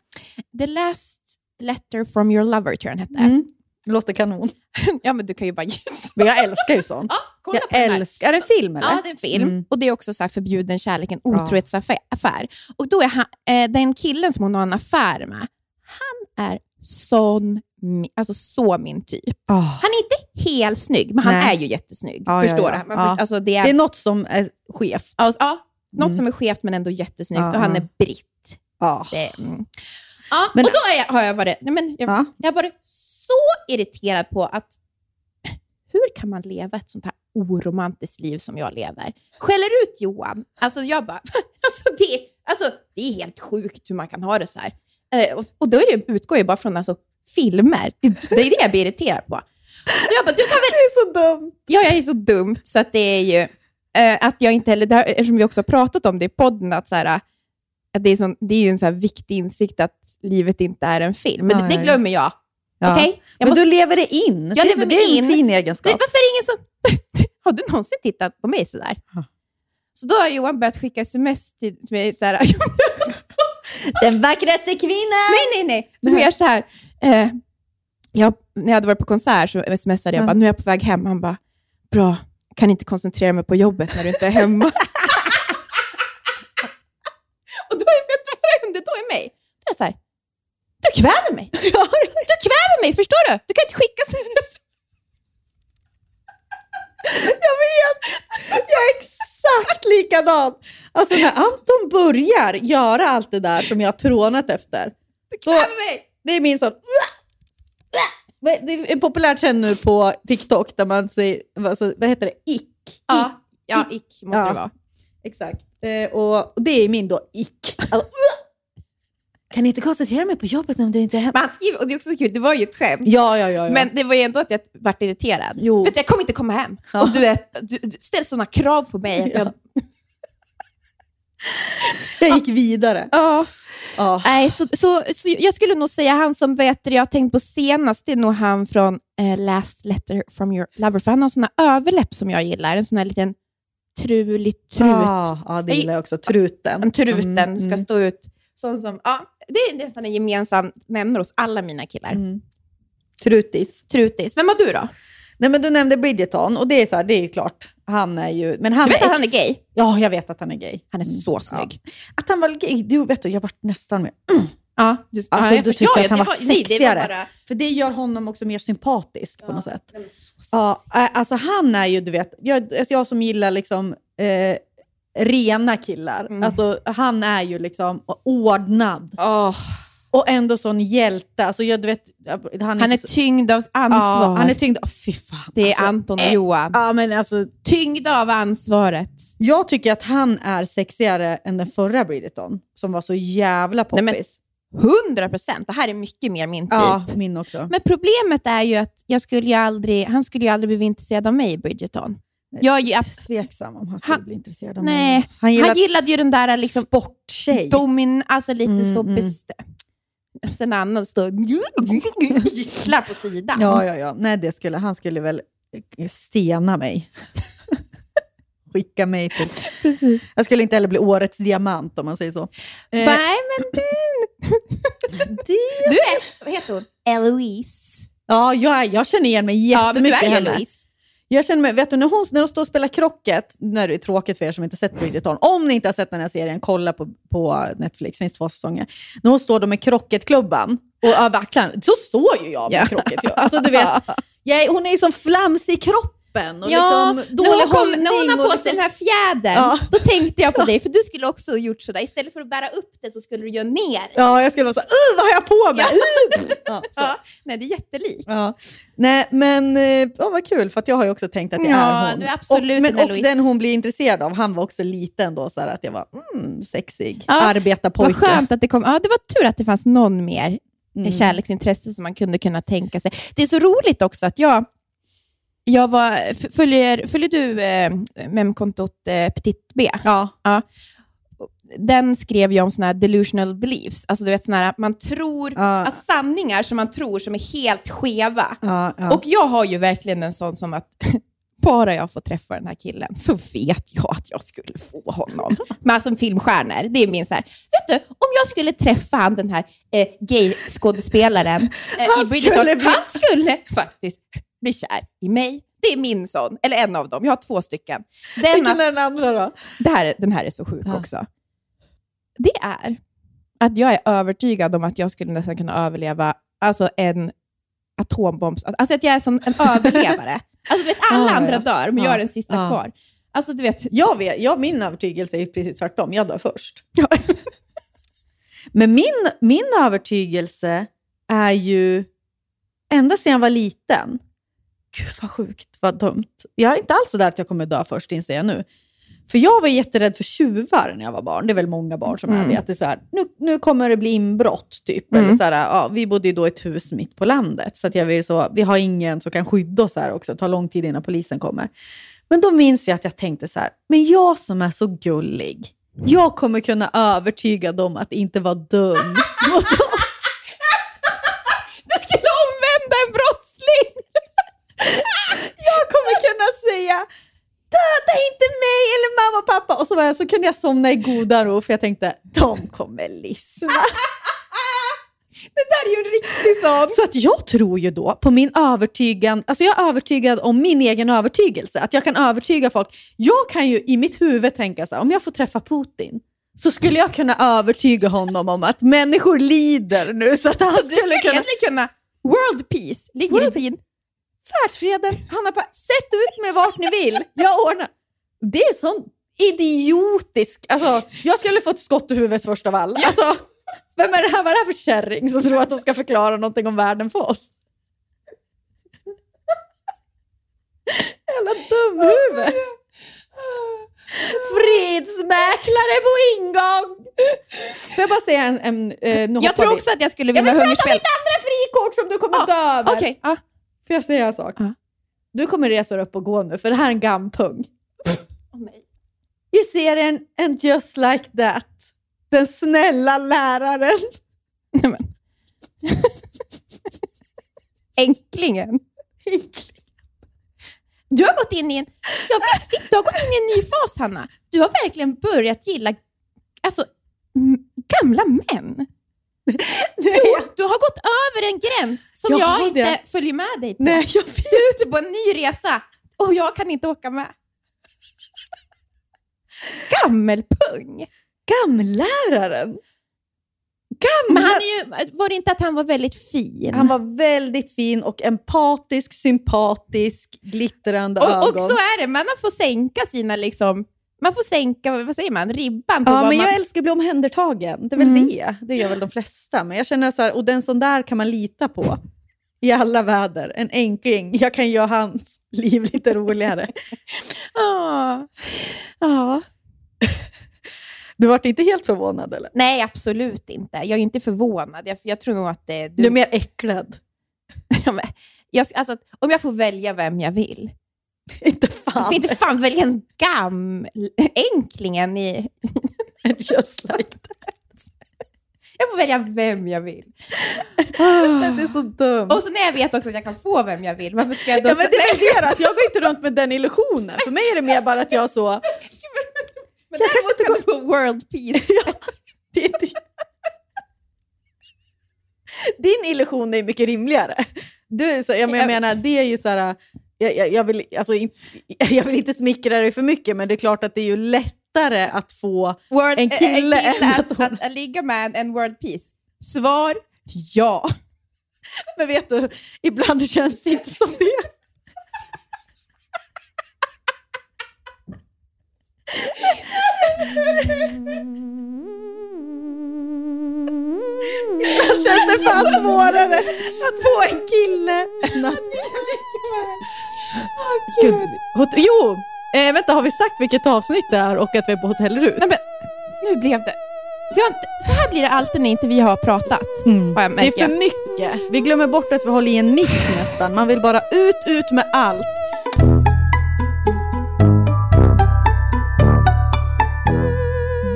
Speaker 3: The Last Letter from your lover, tror jag den hette.
Speaker 4: Mm. Låter kanon.
Speaker 3: Ja, men du kan ju bara gissa.
Speaker 4: Men jag älskar ju sånt.
Speaker 3: Ja, kolla
Speaker 4: jag
Speaker 3: på den här.
Speaker 4: älskar... Är det en film eller?
Speaker 3: Ja, det är en film.
Speaker 4: Mm.
Speaker 3: Och det är också så här förbjuden kärlek, en otrohetsaffär. Och då är han, eh, den killen som hon har en affär med, han är sån, alltså så min typ.
Speaker 4: Ah.
Speaker 3: Han är inte helt snygg, men han
Speaker 4: Nej.
Speaker 3: är ju jättesnygg.
Speaker 4: Ja,
Speaker 3: förstår
Speaker 4: ja, ja.
Speaker 3: du? Alltså, det är,
Speaker 4: Det är något som är skevt.
Speaker 3: alltså, ja, något
Speaker 4: Mm.
Speaker 3: som är skevt men ändå jättesnyggt. Och han är britt.
Speaker 4: Ah.
Speaker 3: Det, mm. Ja,
Speaker 4: Men-
Speaker 3: och då jag, har jag varit, nej, men jag,
Speaker 4: Ja.
Speaker 3: jag har varit så irriterad på att hur kan man leva ett sånt här oromantiskt liv som jag lever? Skäller ut Johan. Alltså jag bara, alltså det, alltså det är helt sjukt hur man kan ha det så här. Eh, och, och då är det, utgår jag bara från alltså, filmer. Det, det är det jag blir irriterad på. Så jag bara, du kan väl... Det är så dumt. Ja, jag är så dumt så att det är ju eh, att jag inte heller, eftersom vi också har pratat om det i podden, att, så här, att det, är sån, det är ju en så här viktig insikt att livet inte är en film. Men det, det glömmer jag.
Speaker 4: Ja.
Speaker 3: Okej? Jag
Speaker 4: Men
Speaker 3: måste-
Speaker 4: du lever det in.
Speaker 3: Jag lever
Speaker 4: det är
Speaker 3: mig
Speaker 4: en
Speaker 3: in.
Speaker 4: fin egenskap.
Speaker 3: varför är det ingen som... har du någonsin tittat på mig sådär?
Speaker 4: Ja.
Speaker 3: Så då har Johan börjat skicka sms till mig såhär.
Speaker 4: Den vackraste kvinnan!
Speaker 3: nej, nej, nej. Du mer så här. Eh, jag, när jag hade varit på konsert så smsade jag
Speaker 4: Ja.
Speaker 3: bara, nu är jag på väg hem. Han bara, bra, kan inte koncentrera mig på jobbet när du inte är hemma. Och då är, vet du vad det hände då i mig? Det är så här, du kväver mig. Du kväver mig, förstår du? Du kan inte skicka sms.
Speaker 4: Jag vet! Jag är exakt likadan. Alltså när Anton börjar göra allt det där som jag har trånat efter.
Speaker 3: Du kväver mig.
Speaker 4: det är min sån... Det är en populär trend nu på TikTok där man säger, alltså, vad heter det, ick.
Speaker 3: Ja, ja ick måste
Speaker 4: Ja.
Speaker 3: det vara.
Speaker 4: Exakt. Eh, och det är min då ick. Alltså, kan inte koncentrera mig på jobbet när du inte är hemma.
Speaker 3: Men han och det är också så kul, det var ju ett skämt.
Speaker 4: Ja, ja, ja. ja.
Speaker 3: Men det var ju ändå att jag vart irriterad.
Speaker 4: Jo.
Speaker 3: För att jag kommer inte komma hem.
Speaker 4: Ja.
Speaker 3: Och du, är, du, du ställer sådana krav på mig. Att jag,
Speaker 4: jag gick vidare.
Speaker 3: ja.
Speaker 4: Ja.
Speaker 3: Nej, så, så, så jag skulle nog säga han som vet det jag har tänkt på senast, det är nog han från eh, Last Letter from your lover. För han har en sån här överläpp som jag gillar. En sån här liten trulig trut.
Speaker 4: Ja, ja, det gillar jag också. Truten.
Speaker 3: En truten
Speaker 4: Mm,
Speaker 3: ska
Speaker 4: mm.
Speaker 3: stå ut. Sån som, ja, det är nästan en gemensam nämnare hos alla mina killar.
Speaker 4: Mm. Trutis.
Speaker 3: Trutis. Vem har du då?
Speaker 4: Nej, men du nämnde Bridgerton och det är, så här, det är klart Han är ju... Men han
Speaker 3: Du vet
Speaker 4: är
Speaker 3: att han är gay?
Speaker 4: Ja, jag vet att han är gay.
Speaker 3: Han är så snygg.
Speaker 4: Att han var gay, du vet du, jag vart nästan med.
Speaker 3: Ja, du,
Speaker 4: Alltså,
Speaker 3: jag
Speaker 4: du tyckte
Speaker 3: Ja,
Speaker 4: att han
Speaker 3: det
Speaker 4: var
Speaker 3: nej, det
Speaker 4: sexigare.
Speaker 3: bara-
Speaker 4: För det gör honom också mer sympatisk på något sätt. Ja, alltså han är ju, du vet, jag, alltså jag som gillar liksom eh, rena killar.
Speaker 3: Mm.
Speaker 4: Alltså han är ju liksom ordnad
Speaker 3: Åh,
Speaker 4: och ändå sån hjälte. Alltså jag, du vet, han,
Speaker 3: han är
Speaker 4: inte så-
Speaker 3: tyngd av ansvar.
Speaker 4: Ja, han är tyngd. Oh, fy fan.
Speaker 3: det är
Speaker 4: alltså,
Speaker 3: Anton och
Speaker 4: eh,
Speaker 3: Johan.
Speaker 4: Ja, men alltså,
Speaker 3: Tyngd av ansvaret.
Speaker 4: jag tycker att han är sexigare än den förra Bridgerton, som var så jävla
Speaker 3: Nej,
Speaker 4: poppis.
Speaker 3: men- 100 procent. Det här är mycket mer min typ.
Speaker 4: ja, min också.
Speaker 3: Men problemet är ju att jag skulle aldrig, han skulle ju aldrig bli intresserad av mig i Bridgerton. Jag är
Speaker 4: Tveksam om han skulle
Speaker 3: Han-
Speaker 4: bli intresserad av
Speaker 3: Nej,
Speaker 4: mig. Han
Speaker 3: han,
Speaker 4: gillar
Speaker 3: gillade ju den där liksom,
Speaker 4: sporttjej.
Speaker 3: domin, alltså lite
Speaker 4: Mm,
Speaker 3: så
Speaker 4: mm.
Speaker 3: bestämd. Sen annan står gycklar på sidan.
Speaker 4: Ja, ja, ja. Nej, det skulle, han skulle väl eh, stena mig. Skicka mig till...
Speaker 3: Precis.
Speaker 4: Jag skulle inte heller bli årets diamant om man säger så. Eh,
Speaker 3: Nej, men du... Du är, vad heter hon? Eloise.
Speaker 4: ja, jag, jag känner igen mig
Speaker 3: Ja, men du
Speaker 4: jättemycket
Speaker 3: är
Speaker 4: i henne.
Speaker 3: Eloise.
Speaker 4: Jag känner mig, vet du, när, hon, när de står och spelar krocket, när det är tråkigt för er som inte sett Bridgerton, om ni inte har sett den här serien, kolla på, på Netflix, finns två säsonger. När hon står då med krocketklubban och över axlarna, så står ju jag med
Speaker 3: Ja.
Speaker 4: krocketklubban. Alltså, du vet, jag, hon är ju som flams i kroppen och
Speaker 3: Ja,
Speaker 4: liksom
Speaker 3: när
Speaker 4: dålig
Speaker 3: hon, kom, när hon har på
Speaker 4: liksom,
Speaker 3: sig den här fjädern,
Speaker 4: Ja.
Speaker 3: då tänkte jag på dig, för du skulle också ha gjort sådär. Istället för att bära upp det så skulle du göra ner.
Speaker 4: Ja, jag skulle vara så här, "Uh, vad har jag på mig? Uh! Ja.
Speaker 3: Ja, nej, det är jättelikt.
Speaker 4: Ja. Nej, men eh, ja, vad kul, för jag har ju också tänkt att
Speaker 3: Ja,
Speaker 4: är hon.
Speaker 3: du är absolut
Speaker 4: och, men,
Speaker 3: en
Speaker 4: och den hon blir intresserad av, han var också liten då, så att jag var mm, sexig,
Speaker 3: Ja,
Speaker 4: arbetarpojke.
Speaker 3: Vad skönt att det kom. Ja, det var tur att det fanns någon mer
Speaker 4: Mm.
Speaker 3: kärleksintresse som man kunde kunna tänka sig. Det är så roligt också att jag, jag var, följer, följer du eh, memkontot eh, Petit B?
Speaker 4: Ja.
Speaker 3: Den skrev ju om såna här delusional beliefs, alltså du vet såna här, man tror,
Speaker 4: Ja.
Speaker 3: alltså sanningar som man tror som är helt skeva.
Speaker 4: Ja, ja.
Speaker 3: Och jag har ju verkligen en sån som att bara jag får träffa den här killen så vet jag att jag skulle få honom. Men alltså filmstjärnor, det är min så här, vet du, om jag skulle träffa han den här eh, gay-skådespelaren eh, i Bridgerton,
Speaker 4: skulle
Speaker 3: han skulle faktiskt bli kär i mig. Det är min sån, eller en av dem. Jag har två stycken. Den,
Speaker 4: Vilken är den andra då?
Speaker 3: det här, den här är så sjuk
Speaker 4: Ja.
Speaker 3: också. Det är att jag är övertygad om att jag skulle nästan kunna överleva alltså en atombombs... Alltså att jag är som en överlevare. Alltså du vet, alla andra
Speaker 4: ja.
Speaker 3: dör, men jag
Speaker 4: Ja,
Speaker 3: är den sista kvar. Alltså du vet,
Speaker 4: Jag vet, jag, min övertygelse är precis tvärtom. Jag dör först. Men min, min övertygelse är ju, ända sedan jag var liten, gud vad sjukt, vad dumt. Jag är inte alls så där att jag kommer dö först, inser jag nu. För jag var jätterädd för tjuvar när jag var barn. Det är väl många barn som är
Speaker 3: Mm.
Speaker 4: det. Att det är så här, nu, nu kommer det bli inbrott, typ.
Speaker 3: Mm.
Speaker 4: Eller så här, ja, vi bodde ju då i ett hus mitt på landet. Så, att jag ju så vi har ingen som kan skydda oss här också. Det tar lång tid innan polisen kommer. Men då minns jag att jag tänkte så här, men jag som är så gullig, jag kommer kunna övertyga dem att inte vara dum mot oss.
Speaker 3: du skulle omvända en brottsling!
Speaker 4: Jag kommer kunna säga döda inte mig eller mamma och pappa. Och så, var jag, så kunde jag somna i goda ro för jag tänkte de kommer lyssna.
Speaker 3: Det där är ju en riktig sån.
Speaker 4: Så att jag tror ju då på min övertygan, alltså jag är övertygad om min egen övertygelse, att jag kan övertyga folk. Jag kan ju i mitt huvud tänka så här, om jag får träffa Putin, så skulle jag kunna övertyga honom om att människor lider nu. Så att han
Speaker 3: Så du
Speaker 4: skulle
Speaker 3: skulle
Speaker 4: kunna...
Speaker 3: egentligen kunna... World peace ligger
Speaker 4: World-
Speaker 3: i din...
Speaker 4: Världsfreden, Hanna, Pa- sätt ut mig vart ni vill. Jag ordnar. Det är sån idiotisk... Alltså, jag skulle få ett skott i huvudet först av alla. Alltså, vem är det här, vad är det här för kärring som tror att de ska förklara någonting om världen för oss? Jävla dumhuvud. Fredsmäklare på ingång! Får jag bara säga en... en eh,
Speaker 3: Jag tror
Speaker 4: vi.
Speaker 3: också att jag skulle
Speaker 4: Jag
Speaker 3: vinna
Speaker 4: vill prata om
Speaker 3: hungerspel.
Speaker 4: mitt andra frikort som du kommer dö över.
Speaker 3: Okej, ja.
Speaker 4: Får jag säga en sak?
Speaker 3: Ja.
Speaker 4: Du kommer resa dig upp och gå nu, för det här är en gampung.
Speaker 3: Åh, nej.
Speaker 4: I serien And just like that, den snälla läraren.
Speaker 3: Nej, men. Änklingen. Du har gått in i en, jag visste inte, du har gått in i en ny fas Hanna. Du har verkligen börjat gilla alltså, gamla män. Jo, du har gått över en gräns som
Speaker 4: Jag
Speaker 3: jag, inte
Speaker 4: det.
Speaker 3: följer med dig på.
Speaker 4: Nej, jag vet.
Speaker 3: Du är ute på en ny resa och jag kan inte åka med. gammelpung.
Speaker 4: Gamläraren!
Speaker 3: Men
Speaker 4: Gamla...
Speaker 3: han är ju, var det inte att han var väldigt fin?
Speaker 4: Han var väldigt fin och empatisk, sympatisk, glittrande
Speaker 3: och,
Speaker 4: ögon.
Speaker 3: och så är det, man får sänka sina liksom, man får sänka, vad säger man, ribban på
Speaker 4: Ja, men
Speaker 3: man...
Speaker 4: jag älskar att bli omhändertagen. Det är väl
Speaker 3: Mm.
Speaker 4: det. Det gör väl de flesta. Men jag känner så här, och den sån där kan man lita på i alla väder. En enkling. Jag kan göra hans liv lite roligare.
Speaker 3: Ja. ja.
Speaker 4: Du vart inte helt förvånad eller?
Speaker 3: Nej, absolut inte. Jag är inte förvånad. Jag, jag tror nog att det är
Speaker 4: Du är mer äcklad.
Speaker 3: Jag, alltså, om jag får välja vem jag vill.
Speaker 4: inte fan.
Speaker 3: inte fan välja en gammal enklingen i...
Speaker 4: Just like that.
Speaker 3: Jag får välja vem jag vill.
Speaker 4: Det är så dumt.
Speaker 3: Och så när jag vet också att jag kan få vem jag vill, varför ska jag då...
Speaker 4: Ja, men det är det att jag går inte runt med den illusionen. För mig är det mer bara att jag så...
Speaker 3: men
Speaker 4: jag kanske
Speaker 3: däremot kan du få world peace.
Speaker 4: Ja, det är det. Din illusion är mycket rimligare. Du, så, jag menar, det är ju så här... Jag, jag, jag, vill, alltså, jag vill inte smickra dig för mycket, men det är klart att det är ju lättare att få...
Speaker 3: World,
Speaker 4: En kille
Speaker 3: en
Speaker 4: än
Speaker 3: att,
Speaker 4: att
Speaker 3: att, att ligga med en, en world peace. Svar ja.
Speaker 4: Men vet du, ibland känns det inte som det. Ibland känns det fan svårare att få en kille än att... Gud. hot- Jo, eh, vänta, har vi sagt vilket avsnitt det är och att vi är på Hotell Rut?
Speaker 3: Nej, men, nu blev det... Har inte, så här blir det alltid när inte vi har pratat. Har jag
Speaker 4: Det är för mycket. Vi glömmer bort att vi håller i en mick nästan. Man vill bara ut, ut med allt.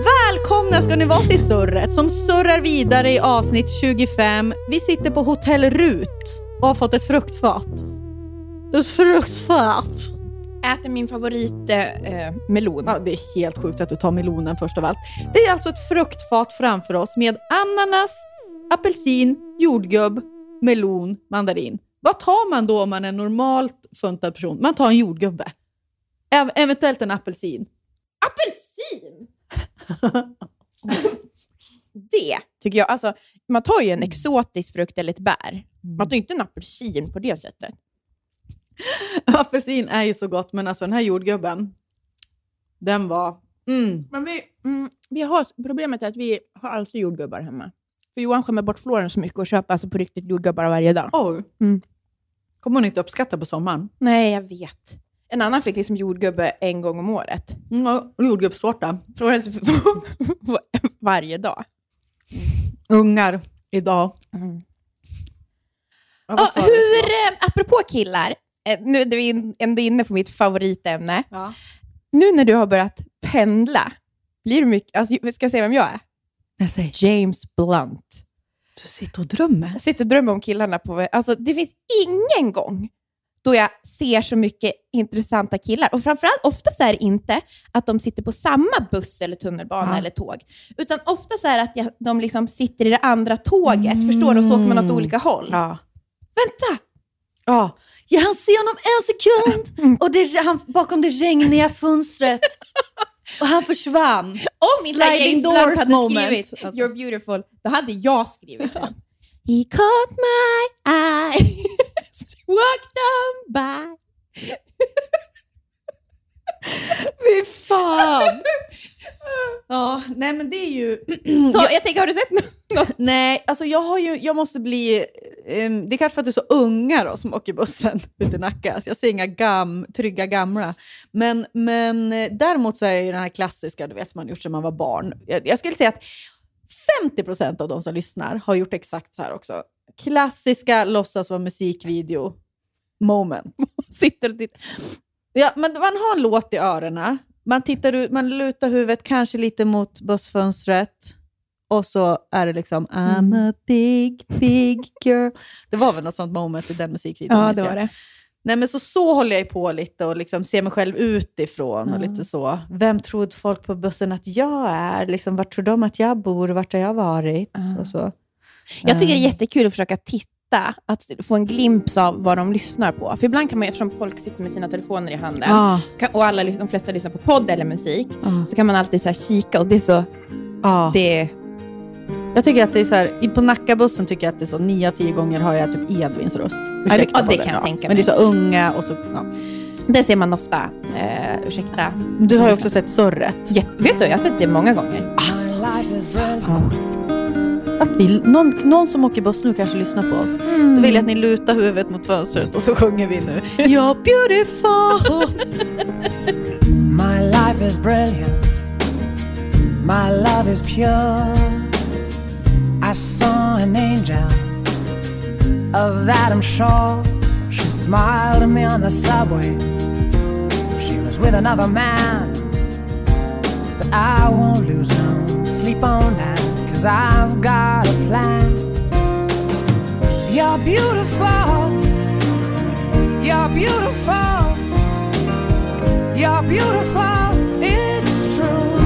Speaker 4: Välkomna ska ni vara till Surret som surrar vidare i avsnitt 25. Vi sitter på Hotell Rut och har fått ett fruktfat. Ett fruktfat!
Speaker 3: Äter min favorit eh, eh, melon.
Speaker 4: Ja, det är helt sjukt att du tar melonen först av allt. Det är alltså ett fruktfat framför oss med ananas, apelsin, jordgubb, melon, mandarin. Vad tar man då om man är normalt funtad person? Man tar en jordgubbe. Ev- eventuellt en apelsin.
Speaker 3: Apelsin! det tycker jag. Alltså, man tar ju en exotisk frukt eller ett bär. Man tar ju inte en apelsin på det sättet.
Speaker 4: Apelsin är ju så gott, men alltså den här jordgubben, den var... Mm.
Speaker 3: Men vi, mm, vi har, problemet är att vi har alltid jordgubbar hemma. För Johan skämmer bort Floren så mycket och köper alltså på riktigt jordgubbar varje dag.
Speaker 4: Oj.
Speaker 3: Mm.
Speaker 4: kommer hon inte uppskatta på sommaren.
Speaker 3: Nej, jag vet. En annan fick liksom jordgubbe en gång om året.
Speaker 4: Mm, jordgubbstårta.
Speaker 3: Florens varje dag.
Speaker 4: Ungar idag. Vad
Speaker 3: Ja,
Speaker 4: du?
Speaker 3: hur, eh, apropå killar, nu är vi in- ändå inne på mitt favoritämne.
Speaker 4: Ja.
Speaker 3: Nu när du har börjat pendla, blir du mycket, alltså, ska jag säga vem jag är?
Speaker 4: Jag säger,
Speaker 3: James Blunt.
Speaker 4: du sitter och drömmer.
Speaker 3: Jag sitter och drömmer om killarna på... Alltså, det finns ingen gång då jag ser så mycket intressanta killar. Och framförallt, ofta så är det inte att de sitter på samma buss eller tunnelbana
Speaker 4: Ja.
Speaker 3: eller tåg. Utan ofta så är det att jag, de liksom sitter i det andra tåget, förstår du? Och så åker man åt olika håll.
Speaker 4: Ja.
Speaker 3: Vänta!
Speaker 4: Ja. Jag hann se honom en sekund och det, han, bakom det regniga fönstret. Och han försvann.
Speaker 3: Om inte
Speaker 4: Sliding doors
Speaker 3: hade
Speaker 4: moment.
Speaker 3: skrivit
Speaker 4: Alltså.
Speaker 3: You're beautiful, då hade jag skrivit den. He caught my eye, walked on by.
Speaker 4: Fy fan! ja, nej men det är ju...
Speaker 3: Så jag tänker, har du sett något?
Speaker 4: Nej, alltså jag har ju, jag måste bli... ehm, det är kanske för att det är så unga då, som åker bussen ut i Nacka. Så jag ser inga gam, trygga gamla. Men, men eh, däremot så är ju den här klassiska, du vet, som man gjort sedan man var barn. Jag, jag skulle säga att 50% av de som lyssnar har gjort exakt så här också. Klassiska låtsas vara musikvideo moment.
Speaker 3: Sitter och tittar.
Speaker 4: Ja, men man har en låt i öronen. Man, tittar ut, man lutar huvudet kanske lite mot bussfönstret. Och så är det liksom I'm a big, big girl. Det var väl något sånt moment i den musikvideon.
Speaker 3: Ja, det var det.
Speaker 4: Nej, men så, så håller jag på lite och liksom ser mig själv utifrån. och lite så. Vem tror folk på bussen att jag är? Liksom, vart tror de att jag bor? Vart har jag varit? Och så.
Speaker 3: Jag tycker det är jättekul att försöka titta lätta att få en glimt av vad de lyssnar på. För ibland kan man, eftersom folk sitter med sina telefoner i handen,
Speaker 4: Ja.
Speaker 3: kan, och alla, de flesta lyssnar på podd eller musik,
Speaker 4: Ja.
Speaker 3: så kan man alltid så här kika och det är så...
Speaker 4: Ja.
Speaker 3: Det,
Speaker 4: Jag tycker att det är så här, på Nackabussen tycker jag att det är så nio av tio gånger har jag typ Edvins röst. Ursäkta
Speaker 3: ja, det
Speaker 4: podden,
Speaker 3: kan jag tänka
Speaker 4: Men det är
Speaker 3: mig.
Speaker 4: så unga och så... Ja.
Speaker 3: det ser man ofta. Eh, ursäkta.
Speaker 4: Du har ju också sett Surret.
Speaker 3: Jätte, vet du, jag har sett det många gånger.
Speaker 4: Alltså, att vi, någon, någon som åker buss nu kanske lyssnar på oss. Då vill jag att ni lutar huvudet mot fönstret och så sjunger vi nu. You're beautiful.
Speaker 6: My life is brilliant. My love is pure. I saw an angel. Of that I'm sure. She smiled at me on the subway. She was with another man. But I won't lose no sleep on. Cause I've got a plan. You're beautiful. You're beautiful. You're beautiful, it's true.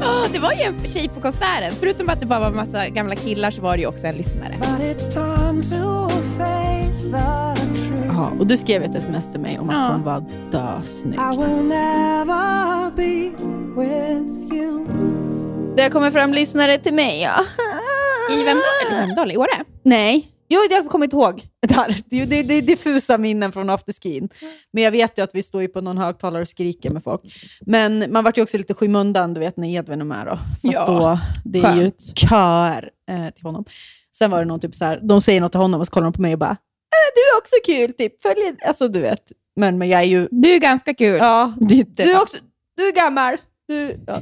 Speaker 3: Ja, det var ju en tjej på konserten. Förutom att det bara var en massa gamla killar så var det ju också en lyssnare.
Speaker 6: But it's time to face the truth.
Speaker 4: Ja, och du skrev ett sms till mig om att
Speaker 3: Ja.
Speaker 4: hon var dösnygg.
Speaker 6: I will never be with you.
Speaker 4: Det kommer fram lyssnare till mig, ja.
Speaker 3: I Vemdal, Vemdal, i Åre?
Speaker 4: Nej, jo, det har jag kommit ihåg. Där. Det, det, det är diffusa minnen från afterskin. Men jag vet ju att vi står ju på någon högtalare och skriker med folk. Men man vart ju också lite skymundan, du vet, när Edvin är med. Då. För
Speaker 3: Ja,
Speaker 4: då, det är ju köer eh, till honom. Sen var det någon typ så här, de säger något till honom och så kollar de på mig och bara, äh, du är också kul, typ. Följ, alltså du vet. Men, men jag är ju,
Speaker 3: Du är ganska kul.
Speaker 4: ja,
Speaker 3: Du,
Speaker 4: du är också, du är gammal. Du, ja.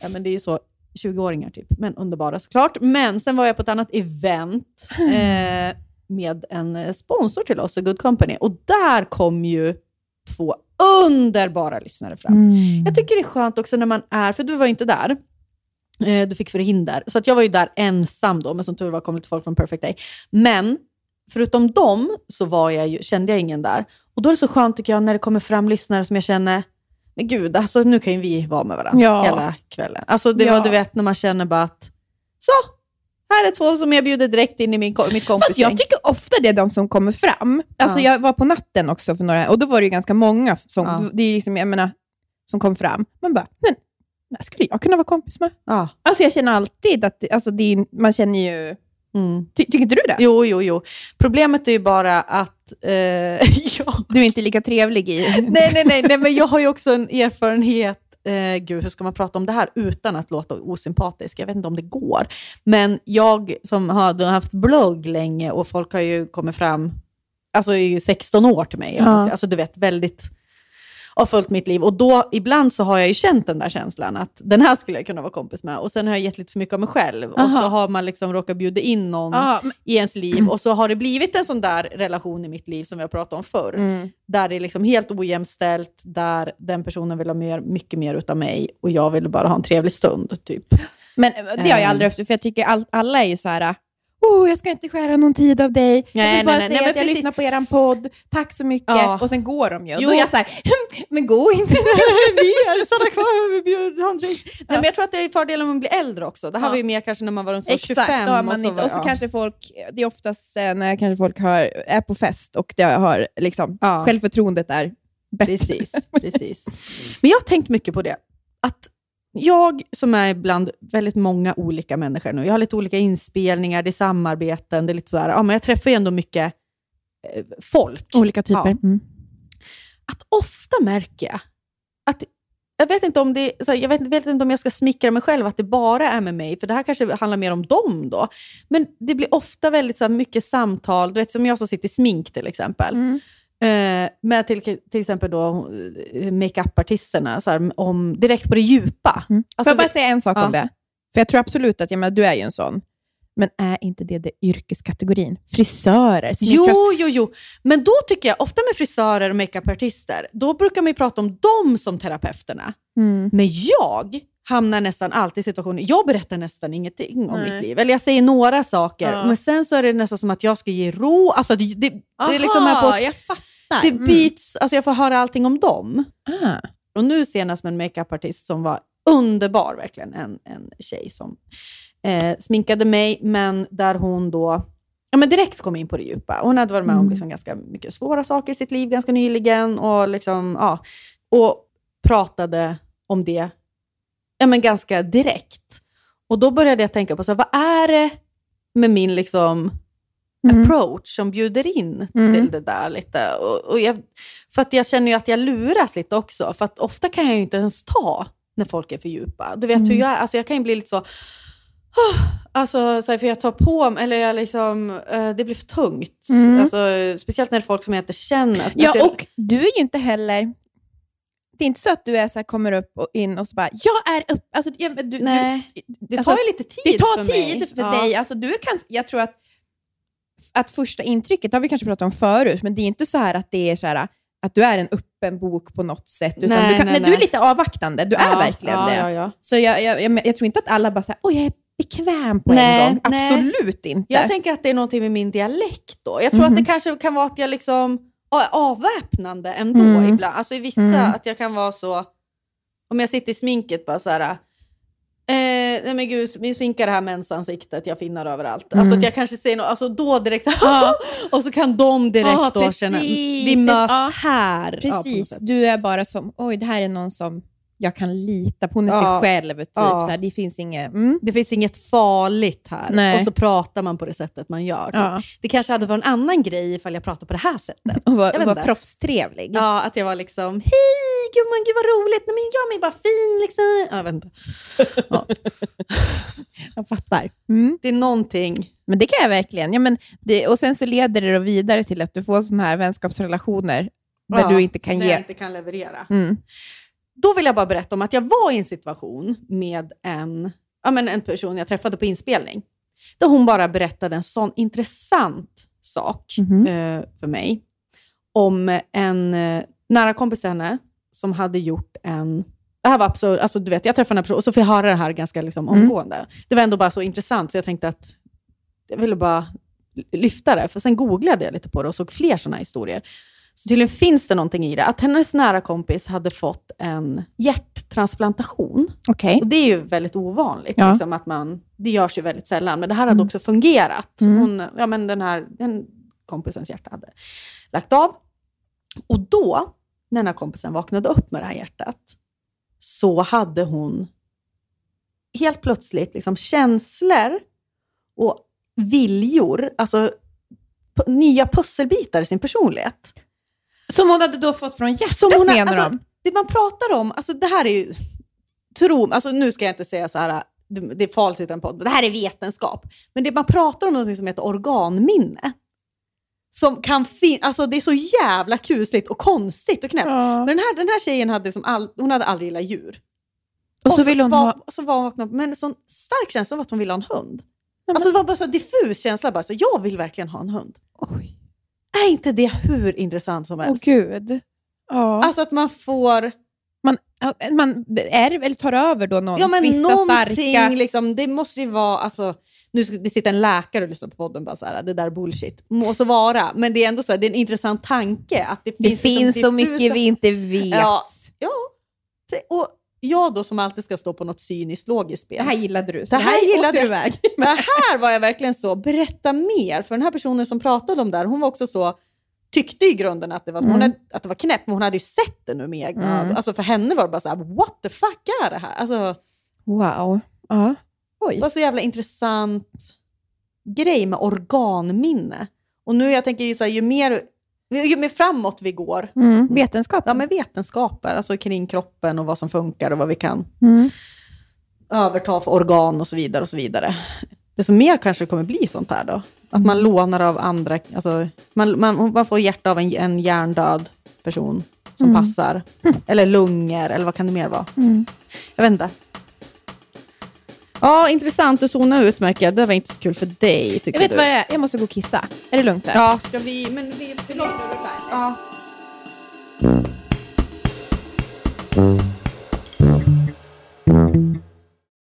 Speaker 4: ja, men det är ju så, 20-åringar typ, men underbara såklart. Men sen var jag på ett annat event eh, med en sponsor till oss, Good Company, och där kom ju två underbara lyssnare fram.
Speaker 3: Mm.
Speaker 4: Jag tycker det är skönt också när man är, för du var ju inte där, eh, du fick förhinder, så att jag var ju där ensam då, men som tur var kom lite folk från Perfect Day. Men förutom dem så var jag ju, kände jag ingen där. Och då är det så skönt tycker jag när det kommer fram lyssnare som jag känner, men gud, alltså, nu kan ju vi vara med varandra
Speaker 3: Ja.
Speaker 4: hela kvällen. Alltså det
Speaker 3: Ja.
Speaker 4: var du vet när man känner bara att, så, här är två som jag bjuder direkt in i min, mitt
Speaker 3: Fast
Speaker 4: kompisgäng.
Speaker 3: jag tycker ofta det är de som kommer fram. Alltså
Speaker 4: Ja.
Speaker 3: Jag var på natten också för några, och då var det ju ganska många som, det är liksom, jag menar, som kom fram. Man bara, men skulle jag kunna vara kompis med?
Speaker 4: Ja.
Speaker 3: Alltså jag känner alltid att alltså är, man känner ju...
Speaker 4: Mm.
Speaker 3: Ty, tycker inte du det?
Speaker 4: Jo, jo, jo. Problemet är ju bara att, eh, ja,
Speaker 3: Du är inte lika trevlig i...
Speaker 4: nej, nej, nej, nej, men jag har ju också en erfarenhet. Eh, gud, hur ska man prata om det här utan att låta osympatisk? Jag vet inte om det går. Men jag som har haft blogg länge och folk har ju kommit fram, alltså i 16 år till mig.
Speaker 3: Ja.
Speaker 4: Alltså du vet, väldigt har följt mitt liv. Och då, ibland så har jag ju känt den där känslan att den här skulle jag kunna vara kompis med. Och sen har jag gett lite för mycket av mig själv. Och
Speaker 3: Aha.
Speaker 4: så har man liksom råkat bjuda in någon
Speaker 3: men-
Speaker 4: i ens liv och så har det blivit en sån där relation i mitt liv som vi har pratat om förr.
Speaker 3: Mm.
Speaker 4: Där det är liksom helt ojämställt, där den personen vill ha mer, mycket mer utav mig och jag vill bara ha en trevlig stund. Typ.
Speaker 3: Men det har jag
Speaker 4: Ehm.
Speaker 3: aldrig haft, för jag tycker all, alla är ju så här. Oh, jag ska inte skära någon tid av dig. jag
Speaker 4: Nej,
Speaker 3: vill bara
Speaker 4: nej, nej,
Speaker 3: säga
Speaker 4: men
Speaker 3: att jag
Speaker 4: precis.
Speaker 3: lyssnar på er podd. Tack så mycket.
Speaker 4: Ja.
Speaker 3: Och sen går de ju.
Speaker 4: Jo.
Speaker 3: då är jag så här, men gå inte.
Speaker 4: vi är stanna kvar och han drink. Nej, men jag tror att det är fördelen med att bli äldre också. Det här
Speaker 3: Ja.
Speaker 4: var ju mer kanske när man var runt så
Speaker 3: Exakt,
Speaker 4: 25.
Speaker 3: då har man
Speaker 4: och så,
Speaker 3: inte, och så
Speaker 4: ja.
Speaker 3: kanske folk, det är oftast eh, när kanske folk har, är på fest och det har liksom,
Speaker 4: Ja.
Speaker 3: självförtroendet är bättre.
Speaker 4: Precis, precis. Men jag har tänkt mycket på det. Att jag som är bland väldigt många olika människor nu, jag har lite olika inspelningar, det är samarbeten, det är lite sådär, ja, men jag träffar ju ändå mycket eh, folk.
Speaker 3: Olika typer.
Speaker 4: Ja.
Speaker 3: Mm.
Speaker 4: Att ofta märker jag att jag vet, inte om det, jag vet, vet inte om jag ska smickra mig själv att det bara är med mig, för det här kanske handlar mer om dem då. Men det blir ofta väldigt så mycket samtal, du vet som jag som sitter i smink till exempel.
Speaker 3: Mm.
Speaker 4: Eh, med till, till exempel då eh, makeupartisterna, om, direkt på det djupa.
Speaker 3: Mm. Får
Speaker 4: Alltså,
Speaker 3: jag bara
Speaker 4: vi-
Speaker 3: säga en sak
Speaker 4: Ja.
Speaker 3: om det? För jag tror absolut att, jag menar, du är ju en sån, men är inte det, det yrkeskategorin? Frisörer,
Speaker 4: Jo, jo, jo. Men då tycker jag, ofta med frisörer och makeupartister, då brukar man ju prata om dem som terapeuterna.
Speaker 3: Mm.
Speaker 4: Men jag hamnar nästan alltid i situationer, jag berättar nästan ingenting om
Speaker 3: Nej.
Speaker 4: mitt liv. Eller jag säger några saker,
Speaker 3: Ja.
Speaker 4: men sen så är det nästan som att jag ska ge ro. Alltså det, det, det är liksom här på,
Speaker 3: jag fattar.
Speaker 4: det byts, alltså jag får höra allting om dem.
Speaker 3: Mm. Ah.
Speaker 4: Och nu senast med en makeupartist som var underbar, verkligen. En, en tjej som eh, sminkade mig, men där hon då ja, men direkt kom in på det djupa. Hon hade varit med om
Speaker 3: Mm.
Speaker 4: liksom ganska mycket svåra saker i sitt liv ganska nyligen och, liksom, ja, och pratade om det ja, men ganska direkt. Och då började jag tänka på, så här, vad är det med min liksom,
Speaker 3: Mm.
Speaker 4: approach som bjuder in
Speaker 3: Mm.
Speaker 4: till det där lite? Och, och jag, för att jag känner ju att jag luras lite också, för att ofta kan jag ju inte ens ta när folk är för djupa. Du vet hur
Speaker 3: Mm.
Speaker 4: jag är, alltså jag kan ju bli lite så, alltså så här, för jag tar på mig, eller jag liksom, eh, det blir för tungt.
Speaker 3: Mm.
Speaker 4: Alltså, speciellt när det är folk som jag inte känner.
Speaker 3: Ja,
Speaker 4: alltså, jag-
Speaker 3: och du är ju inte heller... Det är inte så att du är så här, kommer upp och in och så bara, jag är upp... Alltså, jag, du, du,
Speaker 4: Nej, det
Speaker 3: alltså,
Speaker 4: tar ju lite tid
Speaker 3: det tar
Speaker 4: för
Speaker 3: tid
Speaker 4: mig.
Speaker 3: för
Speaker 4: Ja.
Speaker 3: dig. Alltså, du kan, jag tror att, att första intrycket, det har vi kanske pratat om förut, men det är inte så här att det är så här, att du är en öppen bok på något sätt. Utan
Speaker 4: Nej,
Speaker 3: du, kan,
Speaker 4: nej,
Speaker 3: nej, du är lite avvaktande. Du är
Speaker 4: Ja,
Speaker 3: verkligen
Speaker 4: ja,
Speaker 3: det.
Speaker 4: Ja.
Speaker 3: Så jag, jag, jag, jag tror inte att alla bara säger, oj jag är bekväm på en gång. Absolut inte.
Speaker 4: Jag tänker att det är någonting med min dialekt då. Jag tror
Speaker 3: Mhm.
Speaker 4: att det kanske kan vara att jag liksom är avväpnande ändå
Speaker 3: Mm.
Speaker 4: ibland. Alltså i vissa,
Speaker 3: Mm.
Speaker 4: att jag kan vara så, om jag sitter i sminket bara så här. Eh, nej men gud, min sminkare här mensansiktet, jag finnar överallt.
Speaker 3: Mm.
Speaker 4: Alltså att jag kanske säger något, alltså då direkt
Speaker 3: Ja.
Speaker 4: och så kan de direkt
Speaker 3: Ja,
Speaker 4: då
Speaker 3: precis.
Speaker 4: känna,
Speaker 3: Det-
Speaker 4: vi möts
Speaker 3: ja.
Speaker 4: här.
Speaker 3: Precis, du är bara som, oj det här är någon som jag kan lita på. Hon är
Speaker 4: Ja.
Speaker 3: sig själv. Typ.
Speaker 4: Ja.
Speaker 3: Så här, det finns inget... Mm.
Speaker 4: det finns inget farligt här.
Speaker 3: Nej.
Speaker 4: Och så pratar man på det sättet man gör.
Speaker 3: Ja.
Speaker 4: Det kanske hade varit en annan grej ifall jag pratade på det här sättet.
Speaker 3: Och var,
Speaker 4: Jag
Speaker 3: var proffstrevlig.
Speaker 4: Ja, att jag var liksom, hej gumman, gud vad roligt, nej men gör mig bara fin liksom. Ja, Jag vet inte.
Speaker 3: Jag fattar. Mm.
Speaker 4: det är någonting.
Speaker 3: Men det kan jag verkligen. Ja, men det, och sen så leder det då vidare till att du får sådana här vänskapsrelationer där du inte kan
Speaker 4: där
Speaker 3: ge...
Speaker 4: jag inte kan leverera.
Speaker 3: Mm.
Speaker 4: Då vill jag bara berätta om att jag var i en situation med en, ja, men en person jag träffade på inspelning. Där hon bara berättade en sån intressant sak
Speaker 3: Mhm.
Speaker 4: eh, för mig. Om en eh, nära kompis till henne som hade gjort en... Det här var absurd, alltså du vet, jag träffade den här personen och så får jag höra det här ganska liksom,
Speaker 3: Mm.
Speaker 4: omgående. Det var ändå bara så intressant så jag tänkte att jag ville bara lyfta det. För sen googlade jag lite på det och såg fler sådana historier. Så tydligen finns det någonting i det. Att hennes nära kompis hade fått en hjärttransplantation.
Speaker 3: Okej.
Speaker 4: Och det är ju väldigt ovanligt.
Speaker 3: Ja.
Speaker 4: Liksom, att man, det görs ju väldigt sällan. Men det här hade också fungerat.
Speaker 3: Mm.
Speaker 4: Hon, ja, men den här den kompisens hjärta hade lagt av. Och då, när den här kompisen vaknade upp med det här hjärtat, så hade hon helt plötsligt liksom känslor och viljor, alltså nya pusselbitar i sin personlighet.
Speaker 3: Som hon hade då fått från hjärtat
Speaker 4: Som hon
Speaker 3: menar
Speaker 4: alltså,
Speaker 3: de?
Speaker 4: Det man pratar om, alltså det här är ju, tro, alltså nu ska jag inte säga så här, det är i en podd, det här är vetenskap. Men det man pratar om något som heter organminne. Som kan fin- alltså det är så jävla kusligt och konstigt och knäppt.
Speaker 3: Ja.
Speaker 4: Men den här, den här tjejen hade, som all, hon hade aldrig gillat djur.
Speaker 3: Och så ville hon
Speaker 4: var,
Speaker 3: ha...
Speaker 4: och så var hon men en sån stark känsla av att hon ville ha en hund.
Speaker 3: men-
Speaker 4: Alltså det var bara så här diffus känsla, bara så, jag vill verkligen ha en hund.
Speaker 3: Oj.
Speaker 4: Är inte det hur intressant som
Speaker 3: Åh
Speaker 4: helst?
Speaker 3: gud. Ja.
Speaker 4: Alltså att man får...
Speaker 3: man, man är, eller tar över då någons
Speaker 4: Ja, men
Speaker 3: vissa starka...
Speaker 4: liksom, det måste ju vara, alltså, nu ska det sitter en läkare och lyssnar på podden bara så här, det där är bullshit. Må så vara, men det är ändå så här, det är en intressant tanke. Att det
Speaker 3: Det
Speaker 4: finns,
Speaker 3: finns
Speaker 4: liksom
Speaker 3: så
Speaker 4: diffusa-
Speaker 3: mycket vi inte vet.
Speaker 4: Ja. Ja, och jag då som alltid ska stå på något cyniskt logiskt spel.
Speaker 3: Det här gillade du. Så
Speaker 4: Det här gillade
Speaker 3: åkte du iväg.
Speaker 4: Men här var jag verkligen så, berätta mer. För den här personen som pratade om det här, hon var också så, tyckte i grunden att det var,
Speaker 3: Mm.
Speaker 4: hade, att det var knäppt, men hon hade ju sett det nu med egna
Speaker 3: Mm.
Speaker 4: Alltså för henne var det bara så här, what the fuck är det här? Alltså,
Speaker 3: Wow. Ja.
Speaker 4: det
Speaker 3: Oj.
Speaker 4: var så jävla intressant grej med organminne. Och nu jag tänker ju så här, ju mer, ju mer framåt vi går,
Speaker 3: Mm. Vetenskap.
Speaker 4: ja med vetenskapen, alltså kring kroppen och vad som funkar och vad vi kan
Speaker 3: Mm.
Speaker 4: överta för organ och så vidare. och så vidare. Desto mer kanske det kommer bli sånt här då. Att man lånar av andra, alltså, man, man, man får hjärta av en, en hjärndöd person som passar. Eller lungor, eller vad kan det mer vara? Jag vet inte. Ja, intressant att zona ut märker jag. Det var inte så kul för dig, tycker
Speaker 3: Jag vet
Speaker 4: du.
Speaker 3: vad jag är. Jag måste gå och kissa. Är det lugnt? Där?
Speaker 4: Ja, ska vi... Men vi ska vi ja.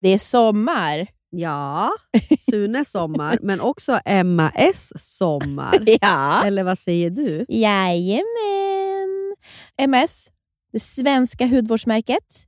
Speaker 3: Det är sommar.
Speaker 5: Ja, Sunes sommar, men också Emma S sommar.
Speaker 3: Ja.
Speaker 5: Eller vad säger du?
Speaker 3: Jajamän. MS, det svenska hudvårdsmärket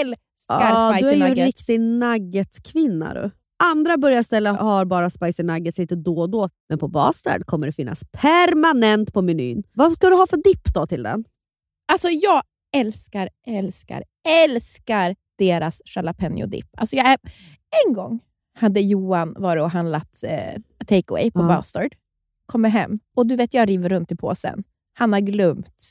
Speaker 3: älskar
Speaker 5: Ah, du
Speaker 3: spicy
Speaker 5: är ju en
Speaker 3: nuggets.
Speaker 5: riktig nuggetkvinna du. Andra burgarställen har bara spicy nuggets lite då och då, men på Bastard kommer det finnas permanent på menyn. Vad ska du ha för dipp då till den?
Speaker 3: Alltså jag älskar, älskar, älskar deras jalapeno dip. Alltså jag är, en gång hade Johan varit och handlat eh, takeaway på
Speaker 5: Ja.
Speaker 3: Bastard. Kommer hem och du vet jag river runt i påsen. Han har glömt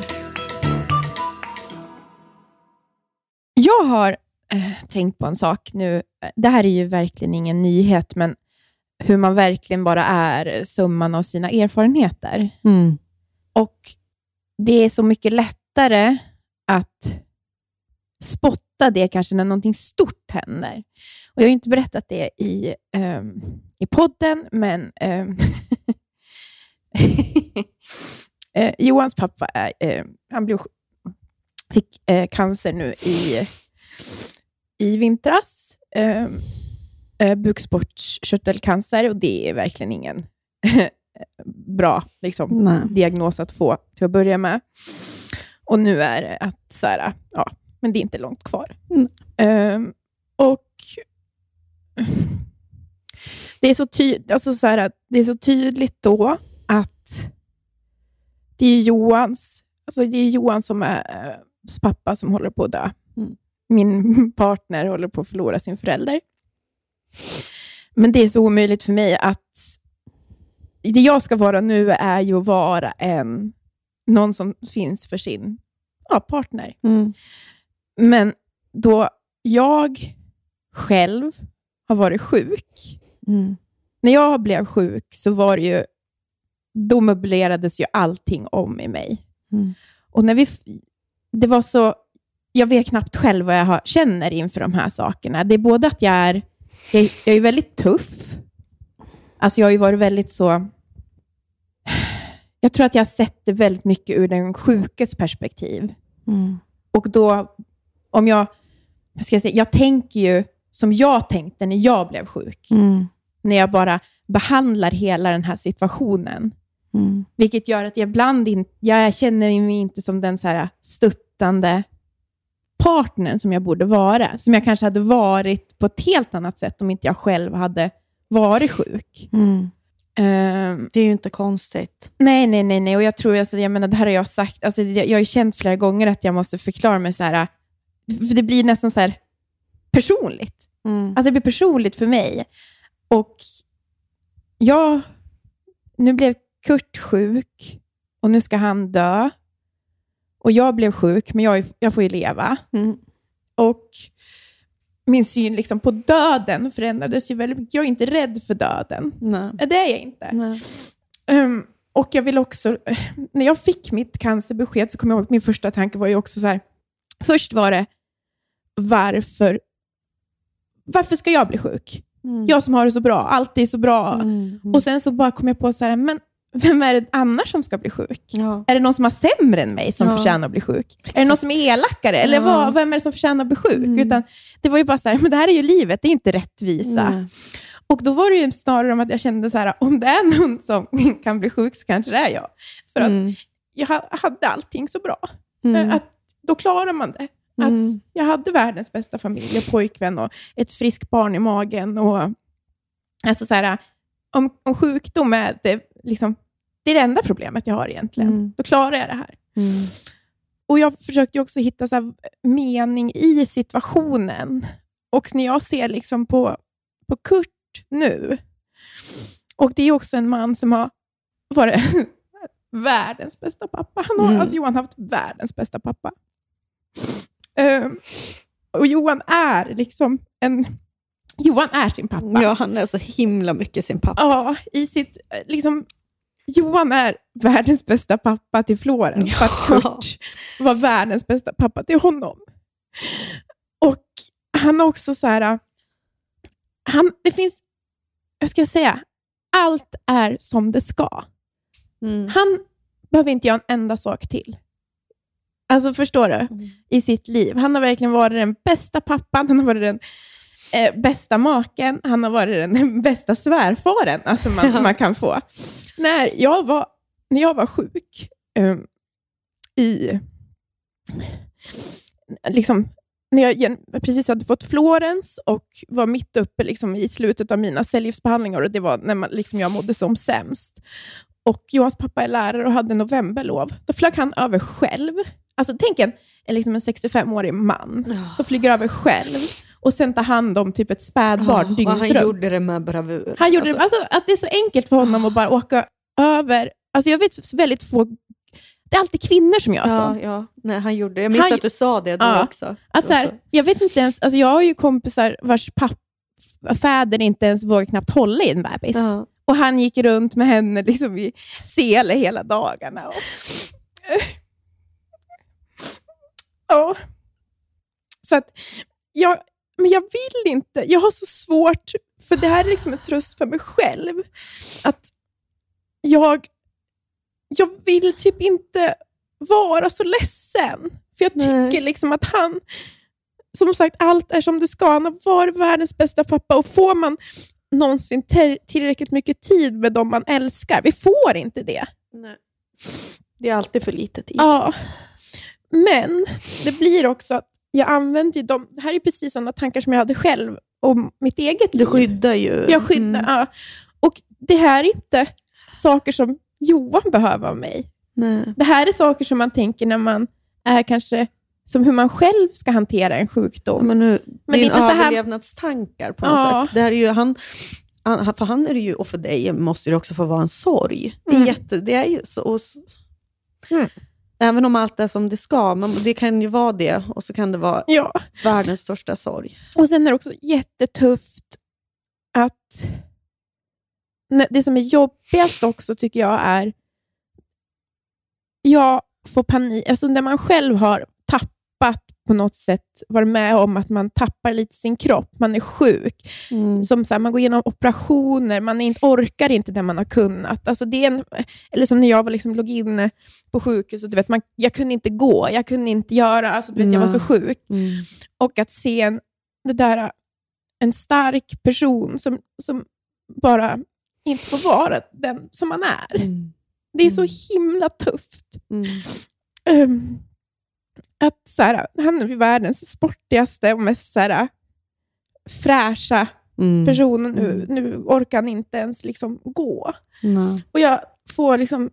Speaker 3: Jag har eh, tänkt på en sak nu. Det här är ju verkligen ingen nyhet, men hur man verkligen bara är summan av sina erfarenheter. Och det är så mycket lättare att spotta det kanske när någonting stort händer. Och Jag har inte berättat det i, ehm, i podden, men ehm, eh, Johans pappa är, eh, han blev, fick eh, cancer nu i, i vintras. Eh, eh, bukspottkörtelcancer och det är verkligen ingen bra liksom,
Speaker 5: Nej.
Speaker 3: diagnos att få till att börja med. Och nu är det att så här, ja, men det är inte långt kvar.
Speaker 5: Mm.
Speaker 3: Ehm, och det är, så ty- alltså så här, det är så tydligt då att det är Johans, alltså det är Johan som är äh, pappa som håller på att dö.
Speaker 5: Mm.
Speaker 3: Min partner håller på att förlora sin förälder. Men det är så omöjligt för mig att det jag ska vara nu är ju att vara en, någon som finns för sin ja, partner.
Speaker 5: Mm.
Speaker 3: Men då jag själv har varit sjuk,
Speaker 5: Mm.
Speaker 3: när jag blev sjuk så var det ju, då möblerades ju allting om i mig.
Speaker 5: Mm.
Speaker 3: Och när vi, det var så, jag vet knappt själv vad jag har, känner inför de här sakerna. Det är både att jag är, jag, jag är väldigt tuff. Alltså jag har ju varit väldigt så, jag tror att jag har sett det väldigt mycket ur den sjukes perspektiv.
Speaker 5: Mm.
Speaker 3: Och då, om jag, ska jag säga, jag tänker ju som jag tänkte när jag blev sjuk.
Speaker 5: Mm.
Speaker 3: När jag bara behandlar hela den här situationen.
Speaker 5: Mm.
Speaker 3: Vilket gör att jag ibland in, jag känner mig inte som den så här stöttande partnern som jag borde vara. Som jag kanske hade varit på ett helt annat sätt om inte jag själv hade varit sjuk.
Speaker 5: Mm.
Speaker 3: Ehm,
Speaker 4: Det är ju inte konstigt.
Speaker 3: nej, nej, nej, nej. Och jag tror, alltså, jag menar, det här har jag sagt, alltså, jag, jag har ju känt flera gånger att jag måste förklara mig så här, för det blir nästan så här personligt.
Speaker 4: Mm.
Speaker 3: Alltså det blir personligt för mig. Och jag, nu blev Kurt sjuk och nu ska han dö. Och jag blev sjuk, men jag, jag får ju leva.
Speaker 4: Mm.
Speaker 3: Och min syn liksom på döden förändrades ju väldigt mycket. Jag är inte rädd för döden.
Speaker 4: Nej.
Speaker 3: Det är jag inte. Ehm, och jag vill också, när jag fick mitt cancerbesked så kom jag ihåg att min första tanke var ju också så här, först var det, varför, varför ska jag bli sjuk?
Speaker 4: Mm.
Speaker 3: Jag som har det så bra, allt är så bra.
Speaker 4: Mm. Mm.
Speaker 3: Och sen så bara kom jag på så här, men vem är det annars som ska bli sjuk?
Speaker 4: Ja.
Speaker 3: Är det någon som har sämre än mig som
Speaker 4: Ja.
Speaker 3: förtjänar att bli sjuk? Är det någon som är elakare? Eller
Speaker 4: Ja.
Speaker 3: vad, vem är det som förtjänar att bli sjuk?
Speaker 4: Mm.
Speaker 3: Utan det var ju bara så här, men det här är ju livet, det är inte rättvisa.
Speaker 4: Nej.
Speaker 3: Och då var det ju snarare om att jag kände så här, om det är någon som kan bli sjuk så kanske det är jag. För att
Speaker 4: Mm.
Speaker 3: jag ha- hade allting så bra.
Speaker 4: Mm.
Speaker 3: Att då klarar man det.
Speaker 4: Mm.
Speaker 3: Att jag hade världens bästa familj och pojkvän och ett friskt barn i magen. Och, alltså så här, om, om sjukdom är det, liksom, det är det enda problemet jag har egentligen,
Speaker 4: Mm.
Speaker 3: då klarar jag det här.
Speaker 4: Mm.
Speaker 3: Och Jag försökte också hitta så här, mening i situationen. Och när jag ser liksom på, på Kurt nu, och det är också en man som har varit världens bästa pappa. Han har,
Speaker 4: Mm.
Speaker 3: alltså Johan har haft världens bästa pappa. Ehm, och Johan är liksom en... Johan är sin pappa.
Speaker 4: Ja, han är så himla mycket sin pappa.
Speaker 3: Ja, i sitt... Liksom, Johan är världens bästa pappa till Florens, för att
Speaker 4: Ja.
Speaker 3: Kurt var världens bästa pappa till honom. Och han har också så här... Han, det finns... Hur ska jag säga? Allt är som det ska.
Speaker 4: Mm.
Speaker 3: Han behöver inte göra en enda sak till. Alltså förstår du? I sitt liv. Han har verkligen varit den bästa pappan, han har varit den eh, bästa maken, han har varit den bästa svärfaren alltså man,
Speaker 4: Ja.
Speaker 3: man kan få. När jag var, när jag var sjuk eh, i... Liksom, när jag precis hade fått Florens och var mitt uppe liksom, i slutet av mina cellgiftsbehandlingar och det var när man, liksom, jag mådde som sämst. Och Johans pappa är lärare och hade novemberlov. Då flög han över själv. Alltså tänk en, liksom en 65-årig man
Speaker 4: Ja.
Speaker 3: som flyger över själv och sen tar hand om typ ett spädbarn
Speaker 4: Ja, och
Speaker 3: dygnet
Speaker 4: han
Speaker 3: runt.
Speaker 4: gjorde det med bravur.
Speaker 3: Han gjorde
Speaker 4: Alltså,
Speaker 3: alltså, att det är så enkelt för honom att bara åka över. Alltså jag vet väldigt få... Det är alltid kvinnor som gör så.
Speaker 4: ja, ja. Nej, han gjorde det. Jag minns
Speaker 3: Han-
Speaker 4: att du sa det då
Speaker 3: Ja.
Speaker 4: också.
Speaker 3: Att så här, jag vet inte ens, alltså jag har ju kompisar vars papp, fäder inte ens vågar knappt hålla i en bebis.
Speaker 4: Ja.
Speaker 3: Och han gick runt med henne liksom i sele hela dagarna. Och, ja. Så att jag, men jag vill inte. Jag har så svårt, för det här är liksom en tröst för mig själv, att jag, jag vill typ inte vara så ledsen. För jag tycker
Speaker 4: Nej.
Speaker 3: liksom att han, som sagt, allt är som det ska. Han har varit världens bästa pappa och får man någonsin tillräckligt mycket tid med dem man älskar, vi får inte det.
Speaker 4: Nej. Det är alltid för lite tid.
Speaker 3: Ja. Men det blir också att jag använder ju dem, det här är precis sådana tankar som jag hade själv om mitt eget
Speaker 4: Du
Speaker 3: liv.
Speaker 4: skyddar ju.
Speaker 3: Jag skyddar,
Speaker 4: Mm.
Speaker 3: ja. Och det här är inte saker som Johan behöver av mig.
Speaker 4: Nej.
Speaker 3: Det här är saker som man tänker när man är kanske som hur man själv ska hantera en sjukdom.
Speaker 4: Ja, men nu,
Speaker 3: Men
Speaker 4: det är
Speaker 3: inte
Speaker 4: överlevnadstankar på något
Speaker 3: Ja.
Speaker 4: sätt. Det här är ju, han, han, för han är det ju, och för dig måste det också få vara en sorg. Det är,
Speaker 3: Mm.
Speaker 4: jätte, det är ju så. Och,
Speaker 3: Mm.
Speaker 4: Även om allt är som det ska, men det kan ju vara det och så kan det vara
Speaker 3: Ja.
Speaker 4: världens största sorg.
Speaker 3: Och sen är det också jättetufft att... Det som är jobbigast också tycker jag är... Jag får panik, alltså när man själv har tappat på något sätt, varit med om att man tappar lite sin kropp, man är sjuk. Som så här, man går igenom operationer, man är inte, orkar inte det man har kunnat. Alltså det är en, eller som när jag var liksom, låg inne på sjukhus, och du vet, man, jag kunde inte gå, jag kunde inte göra, alltså, du vet, jag var så sjuk.
Speaker 4: Mm.
Speaker 3: Och att se en, det där, en stark person som, som bara inte får vara den som man är.
Speaker 4: Mm.
Speaker 3: Det är så himla tufft.
Speaker 4: Mm.
Speaker 3: Att så här, han är världens sportigaste och mest så här, fräscha
Speaker 4: Mm.
Speaker 3: personen, nu,
Speaker 4: Mm.
Speaker 3: nu orkar han inte ens liksom gå.
Speaker 4: Nej.
Speaker 3: Och jag får liksom...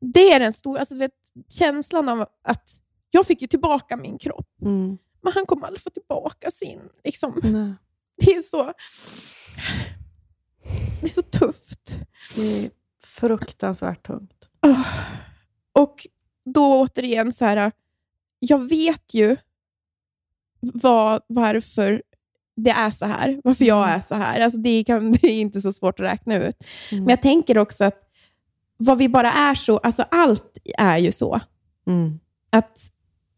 Speaker 3: Det är den stora alltså, vet, känslan av att jag fick ju tillbaka min kropp,
Speaker 4: Mm.
Speaker 3: men han kommer aldrig få tillbaka sin. Liksom.
Speaker 4: Nej.
Speaker 3: Det är så... Det är så tufft.
Speaker 4: Det är fruktansvärt tungt.
Speaker 3: Och då återigen så här, jag vet ju vad, varför det är så här. Varför jag är så här. Alltså det, kan, det är inte så svårt att räkna ut.
Speaker 4: Mm.
Speaker 3: Men jag tänker också att vad vi bara är så, alltså allt är ju så.
Speaker 4: Mm.
Speaker 3: Att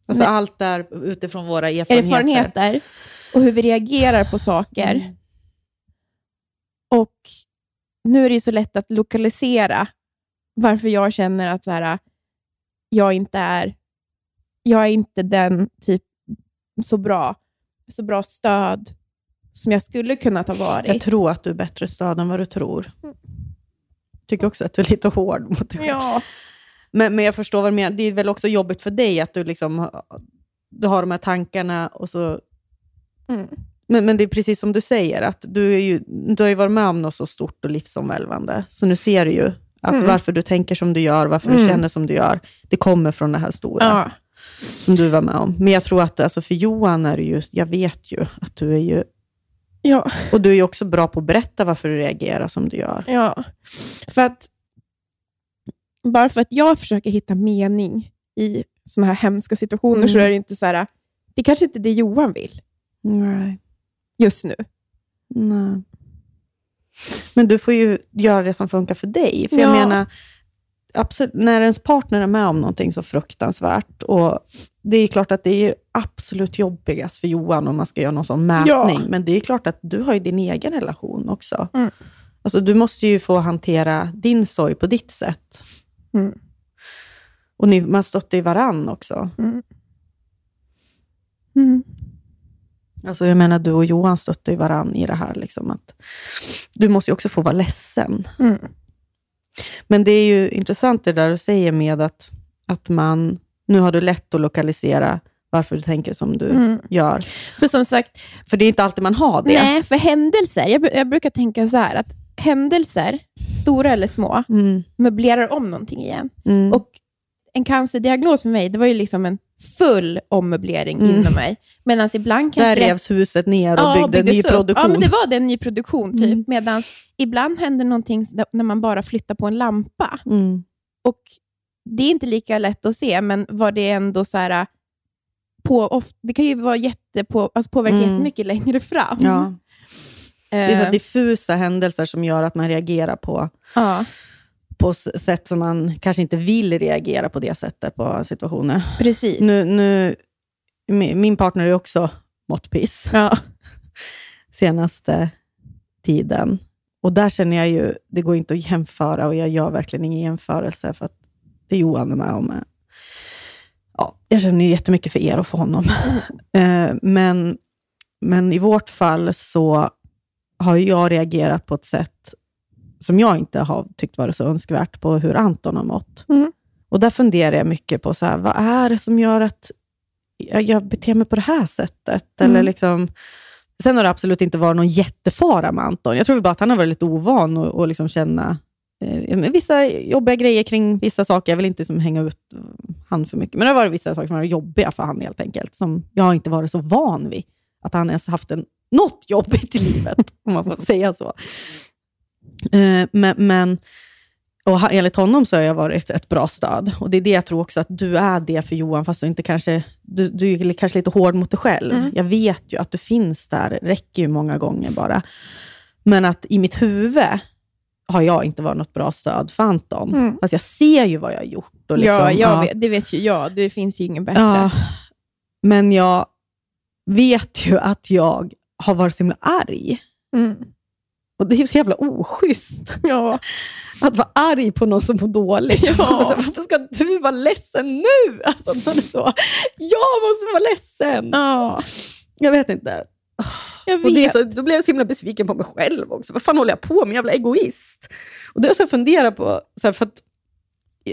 Speaker 4: Alltså
Speaker 3: Nej.
Speaker 4: allt där utifrån våra erfarenheter.
Speaker 3: erfarenheter och hur vi reagerar på saker.
Speaker 4: Mm.
Speaker 3: Och nu är det ju så lätt att lokalisera varför jag känner att så här, jag inte är jag är inte den typ så bra, så bra stöd som jag skulle kunna ha varit.
Speaker 4: Jag tror att du är bättre stöd än vad du tror. tycker också att du är lite hård mot dig.
Speaker 3: Ja.
Speaker 4: Men, men jag förstår vad du menar. Det är väl också jobbigt för dig att du, liksom, du har de här tankarna och så...
Speaker 3: Mm.
Speaker 4: Men, men det är precis som du säger, att du, är ju, du har ju varit med om något så stort och livsomvälvande. Så nu ser du ju att
Speaker 3: Mm.
Speaker 4: varför du tänker som du gör, varför du
Speaker 3: Mm.
Speaker 4: känner som du gör, det kommer från det här stora
Speaker 3: Ja.
Speaker 4: Som du var med om. Men jag tror att alltså för Johan är det ju, jag vet ju att du är ju,
Speaker 3: Ja.
Speaker 4: och du är ju också bra på att berätta varför du reagerar som du gör.
Speaker 3: Ja, för att bara för att jag försöker hitta mening i såna här hemska situationer så
Speaker 4: Mm.
Speaker 3: är det inte så här, det kanske inte är det Johan vill
Speaker 4: Nej.
Speaker 3: just nu.
Speaker 4: Nej. Men du får ju göra det som funkar för dig. För
Speaker 3: Ja.
Speaker 4: jag menar, absolut, när ens partner är med om någonting så fruktansvärt, och det är klart att det är absolut jobbigast för Johan om man ska göra någon sån mätning,
Speaker 3: Ja.
Speaker 4: men det är klart att du har ju din egen relation också.
Speaker 3: Mm.
Speaker 4: Alltså, du måste ju få hantera din sorg på ditt sätt.
Speaker 3: Mm.
Speaker 4: Och ni, man stått i varann också.
Speaker 3: Mm.
Speaker 4: Alltså jag menar, du och Johan stöttar ju varann i det här. Liksom, att du måste ju också få vara ledsen.
Speaker 3: Mm.
Speaker 4: Men det är ju intressant det där du säger med att, att man, nu har du lätt att lokalisera varför du tänker som du
Speaker 3: Mm.
Speaker 4: gör.
Speaker 3: För som sagt,
Speaker 4: För det är inte alltid man har det.
Speaker 3: nej, för händelser, jag, jag brukar tänka så här, att händelser, stora eller små,
Speaker 4: Mm,
Speaker 3: möblerar om någonting igen.
Speaker 4: mm,
Speaker 3: Och en cancerdiagnos för mig, det var ju liksom en full ommöblering
Speaker 4: Mm.
Speaker 3: inom mig. Medan ibland
Speaker 4: där
Speaker 3: kanske det-
Speaker 4: revs huset ner och
Speaker 3: Ja,
Speaker 4: byggde en ny
Speaker 3: upp.
Speaker 4: produktion.
Speaker 3: Ja, men det var det, en ny produktion. Typ.
Speaker 4: Mm.
Speaker 3: Medan ibland händer någonting när man bara flyttar på en lampa.
Speaker 4: mm,
Speaker 3: Och Det är inte lika lätt att se, men var det ändå så här... På, of, det kan ju vara jättepå, alltså påverka
Speaker 4: Mm.
Speaker 3: jättemycket längre fram.
Speaker 4: ja. Det är så
Speaker 3: Eh,
Speaker 4: här diffusa händelser som gör att man reagerar på,
Speaker 3: ja,
Speaker 4: på sätt som man kanske inte vill reagera på det sättet på situationer.
Speaker 3: precis.
Speaker 4: Nu, nu, min partner är också måttpiss.
Speaker 3: Ja.
Speaker 4: senaste tiden. Och där känner jag ju, det går inte att jämföra och jag gör verkligen ingen jämförelse för att det Johan är med om. är- Ja, jag känner ju jättemycket för er och för honom. Eh, men, men i vårt fall så har jag reagerat på ett sätt som jag inte har tyckt varit så önskvärt på hur Anton har mått.
Speaker 3: Mm.
Speaker 4: Och där funderar jag mycket på, så här, vad är det som gör att jag, jag beter mig på det här sättet?
Speaker 3: Mm.
Speaker 4: Eller liksom, sen har det absolut inte varit någon jättefara med Anton. Jag tror bara att han har varit lite ovan och, och liksom känna eh, men vissa jobbiga grejer kring vissa saker. Jag vill inte liksom hänga ut eh, han för mycket, men det har varit vissa saker som har varit jobbiga för han helt enkelt, som jag har inte varit så van vid. Att han ens haft en, något jobbigt i livet, om man får säga så. Eh, men, men och enligt honom så har jag varit ett bra stöd. Och Det är det jag tror också att du är det för Johan, fast du inte kanske du, du är kanske lite hård mot dig själv.
Speaker 3: Mm.
Speaker 4: Jag vet ju att du finns där, räcker ju många gånger bara. Men att i mitt huvud har jag inte varit något bra stöd för Anton.
Speaker 3: Mm.
Speaker 4: Alltså jag ser ju vad jag har gjort. Och liksom,
Speaker 3: ja,
Speaker 4: ja.
Speaker 3: Vet, det vet ju jag. Det finns ju ingen bättre.
Speaker 4: Ja, men jag vet ju att jag har varit så himla arg.
Speaker 3: Mm.
Speaker 4: Och det är så jävla oschysst
Speaker 3: Ja.
Speaker 4: att vara arg på någon som mår dåligt.
Speaker 3: Ja.
Speaker 4: Och så, varför ska du vara ledsen nu? Alltså, man är så, jag måste vara ledsen.
Speaker 3: ja,
Speaker 4: Jag vet inte.
Speaker 3: jag
Speaker 4: Och det är
Speaker 3: vet.
Speaker 4: så, då blev jag så himla besviken på mig själv också. Vad fan håller jag på med? Jävla egoist. Och det har jag funderat på, så här, för att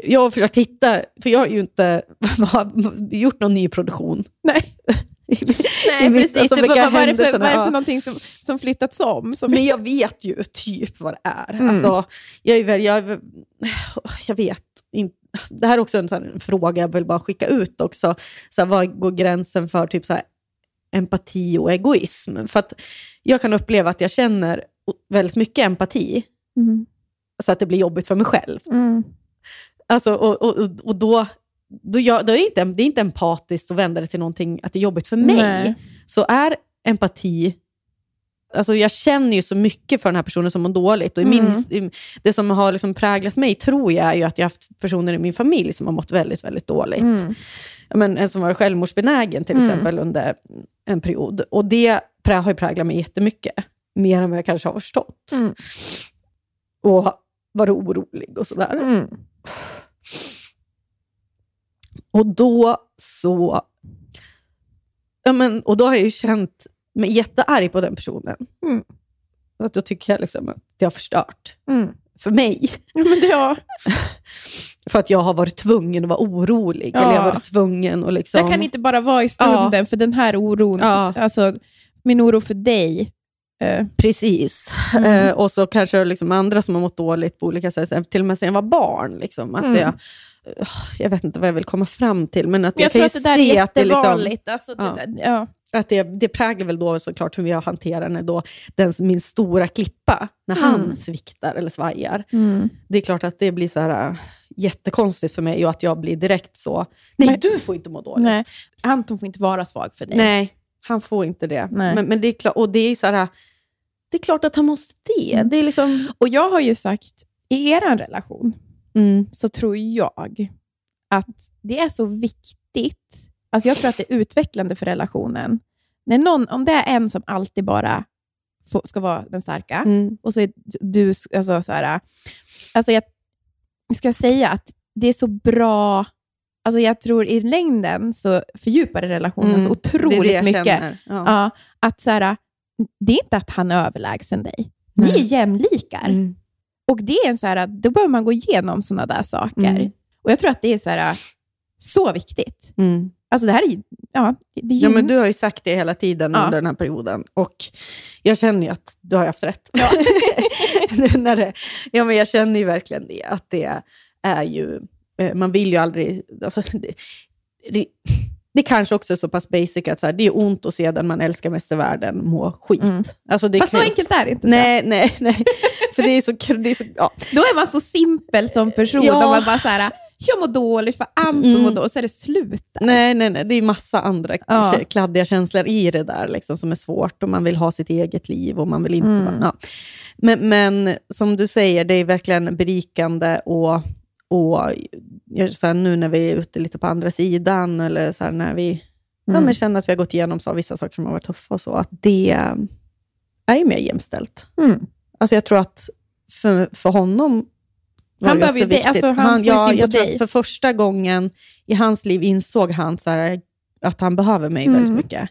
Speaker 4: jag har försökt hitta, för jag har ju inte gjort någon ny produktion
Speaker 3: Nej. Nej, precis.
Speaker 4: alltså,
Speaker 3: du, vad, vad, är det för, vad är det för någonting som, som flyttats om? Som,
Speaker 4: Men jag vet ju typ vad det är.
Speaker 3: Mm.
Speaker 4: Alltså, jag, är väl, jag, jag vet inte. Det här är också en sån fråga jag vill bara skicka ut också. Så här, vad går gränsen för typ så här, empati och egoism? För att jag kan uppleva att jag känner väldigt mycket empati,
Speaker 3: Mm.
Speaker 4: så att det blir jobbigt för mig själv.
Speaker 3: Mm.
Speaker 4: Alltså, och, och- och då, då, jag, då är det, inte, det är inte empatiskt att vända det till någonting att det är jobbigt för mig.
Speaker 3: Nej.
Speaker 4: Så är empati... Alltså jag känner ju så mycket för den här personen som mår dåligt. Och min,
Speaker 3: Mm.
Speaker 4: i- det som har liksom präglat mig tror jag är ju att jag har haft personer i min familj som har mått väldigt, väldigt dåligt.
Speaker 3: Mm.
Speaker 4: Men en som var självmordsbenägen till
Speaker 3: Mm.
Speaker 4: exempel under en period. Och det prä- har ju präglat mig jättemycket. Mer än vad jag kanske har förstått.
Speaker 3: Mm.
Speaker 4: Och varit orolig och sådär. Och då så... Ja, men, och då har jag ju känt mig jättearg på den personen.
Speaker 3: Mm.
Speaker 4: Att då tycker jag liksom att det har förstört
Speaker 3: Mm.
Speaker 4: för mig.
Speaker 3: Ja, men det, ja.
Speaker 4: För att jag har varit tvungen att vara orolig.
Speaker 3: Ja.
Speaker 4: Eller jag har varit tvungen att liksom...
Speaker 3: Jag kan inte bara vara i stunden för den här oron.
Speaker 4: Ja.
Speaker 3: Alltså, min oro för dig. eh,
Speaker 4: Precis.
Speaker 3: Mm.
Speaker 4: Eh, och så kanske liksom andra som har mått dåligt på olika sätt, till och med sen jag var barn. Liksom, att
Speaker 3: Mm.
Speaker 4: jag, jag vet inte vad jag vill komma fram till, men att
Speaker 3: Men jag,
Speaker 4: jag, kan
Speaker 3: att
Speaker 4: ju
Speaker 3: det där är
Speaker 4: se att det, liksom.
Speaker 3: Alltså, det
Speaker 4: Ja.
Speaker 3: där- ja.
Speaker 4: att det, det präglar väl då såklart hur jag hanterar när då den, min stora klippa, när
Speaker 3: Mm.
Speaker 4: han sviktar eller svajar. Det är klart att det blir så här äh, jättekonstigt för mig och att jag blir direkt så, nej
Speaker 3: Men-
Speaker 4: du får inte må dåligt.
Speaker 3: Nej. Anton får inte vara svag för dig.
Speaker 4: Nej, han får inte det.
Speaker 3: Nej.
Speaker 4: Men, men det är klart, och det är så här, det är klart att han måste det.
Speaker 3: Mm.
Speaker 4: Det är liksom...
Speaker 3: Och jag har ju sagt, i er relation
Speaker 4: Mm.
Speaker 3: så tror jag att det är så viktigt. Alltså jag tror att det är utvecklande för relationen. När någon, om det är en som alltid bara får, ska vara den starka,
Speaker 4: Mm.
Speaker 3: och så är du... Alltså, så här, alltså jag ska säga att det är så bra... Alltså jag tror i längden så fördjupar det relationen
Speaker 4: Mm.
Speaker 3: så
Speaker 4: Det
Speaker 3: otroligt
Speaker 4: det jag
Speaker 3: mycket.
Speaker 4: Ja.
Speaker 3: Ja, att så här, det är inte att han är överlägsen dig. Ni är jämlikar.
Speaker 4: Mm.
Speaker 3: Och det är så här, då behöver man gå igenom sådana där saker.
Speaker 4: Mm.
Speaker 3: Och jag tror att det är så, här, så viktigt.
Speaker 4: Mm.
Speaker 3: Alltså det här är, ja, det är
Speaker 4: Ja, men du har ju sagt det hela tiden
Speaker 3: Ja.
Speaker 4: under den här perioden och jag känner ju att du har haft rätt.
Speaker 3: Ja.
Speaker 4: När det, ja, men jag känner ju verkligen det, att det är ju... eh, Man vill ju aldrig... Alltså, det, det, det kanske också är så pass basic att så här, det är ont att se den man älskar mest i världen må skit.
Speaker 3: Mm.
Speaker 4: Alltså,
Speaker 3: Fast så
Speaker 4: kan-
Speaker 3: enkelt är det inte.
Speaker 4: Nej, nej, nej. För det är så... Det är så ja.
Speaker 3: Då är man så simpel som person.
Speaker 4: Ja.
Speaker 3: Man bara så här, jag mår dåligt för Anton
Speaker 4: Mm.
Speaker 3: mår dåligt, och så är det slut där.
Speaker 4: Nej, nej, nej. Det är massa andra
Speaker 3: Ja.
Speaker 4: kladdiga känslor i det där liksom, som är svårt. Och man vill ha sitt eget liv och man vill inte...
Speaker 3: Mm.
Speaker 4: vara- Ja. Men, men som du säger, det är verkligen berikande och, och så här, nu när vi är ute lite på andra sidan eller så här, när vi ja,
Speaker 3: Mm.
Speaker 4: men känner att vi har gått igenom så, vissa saker som har varit tuffa och så, att det är ju mer jämställt.
Speaker 3: Mm.
Speaker 4: Alltså jag tror att för, för honom var
Speaker 3: Han
Speaker 4: det också viktigt.
Speaker 3: alltså han ju
Speaker 4: ja, jag tror
Speaker 3: dig.
Speaker 4: att för första gången i hans liv insåg han så här, att han behöver mig väldigt
Speaker 3: Mm.
Speaker 4: mycket.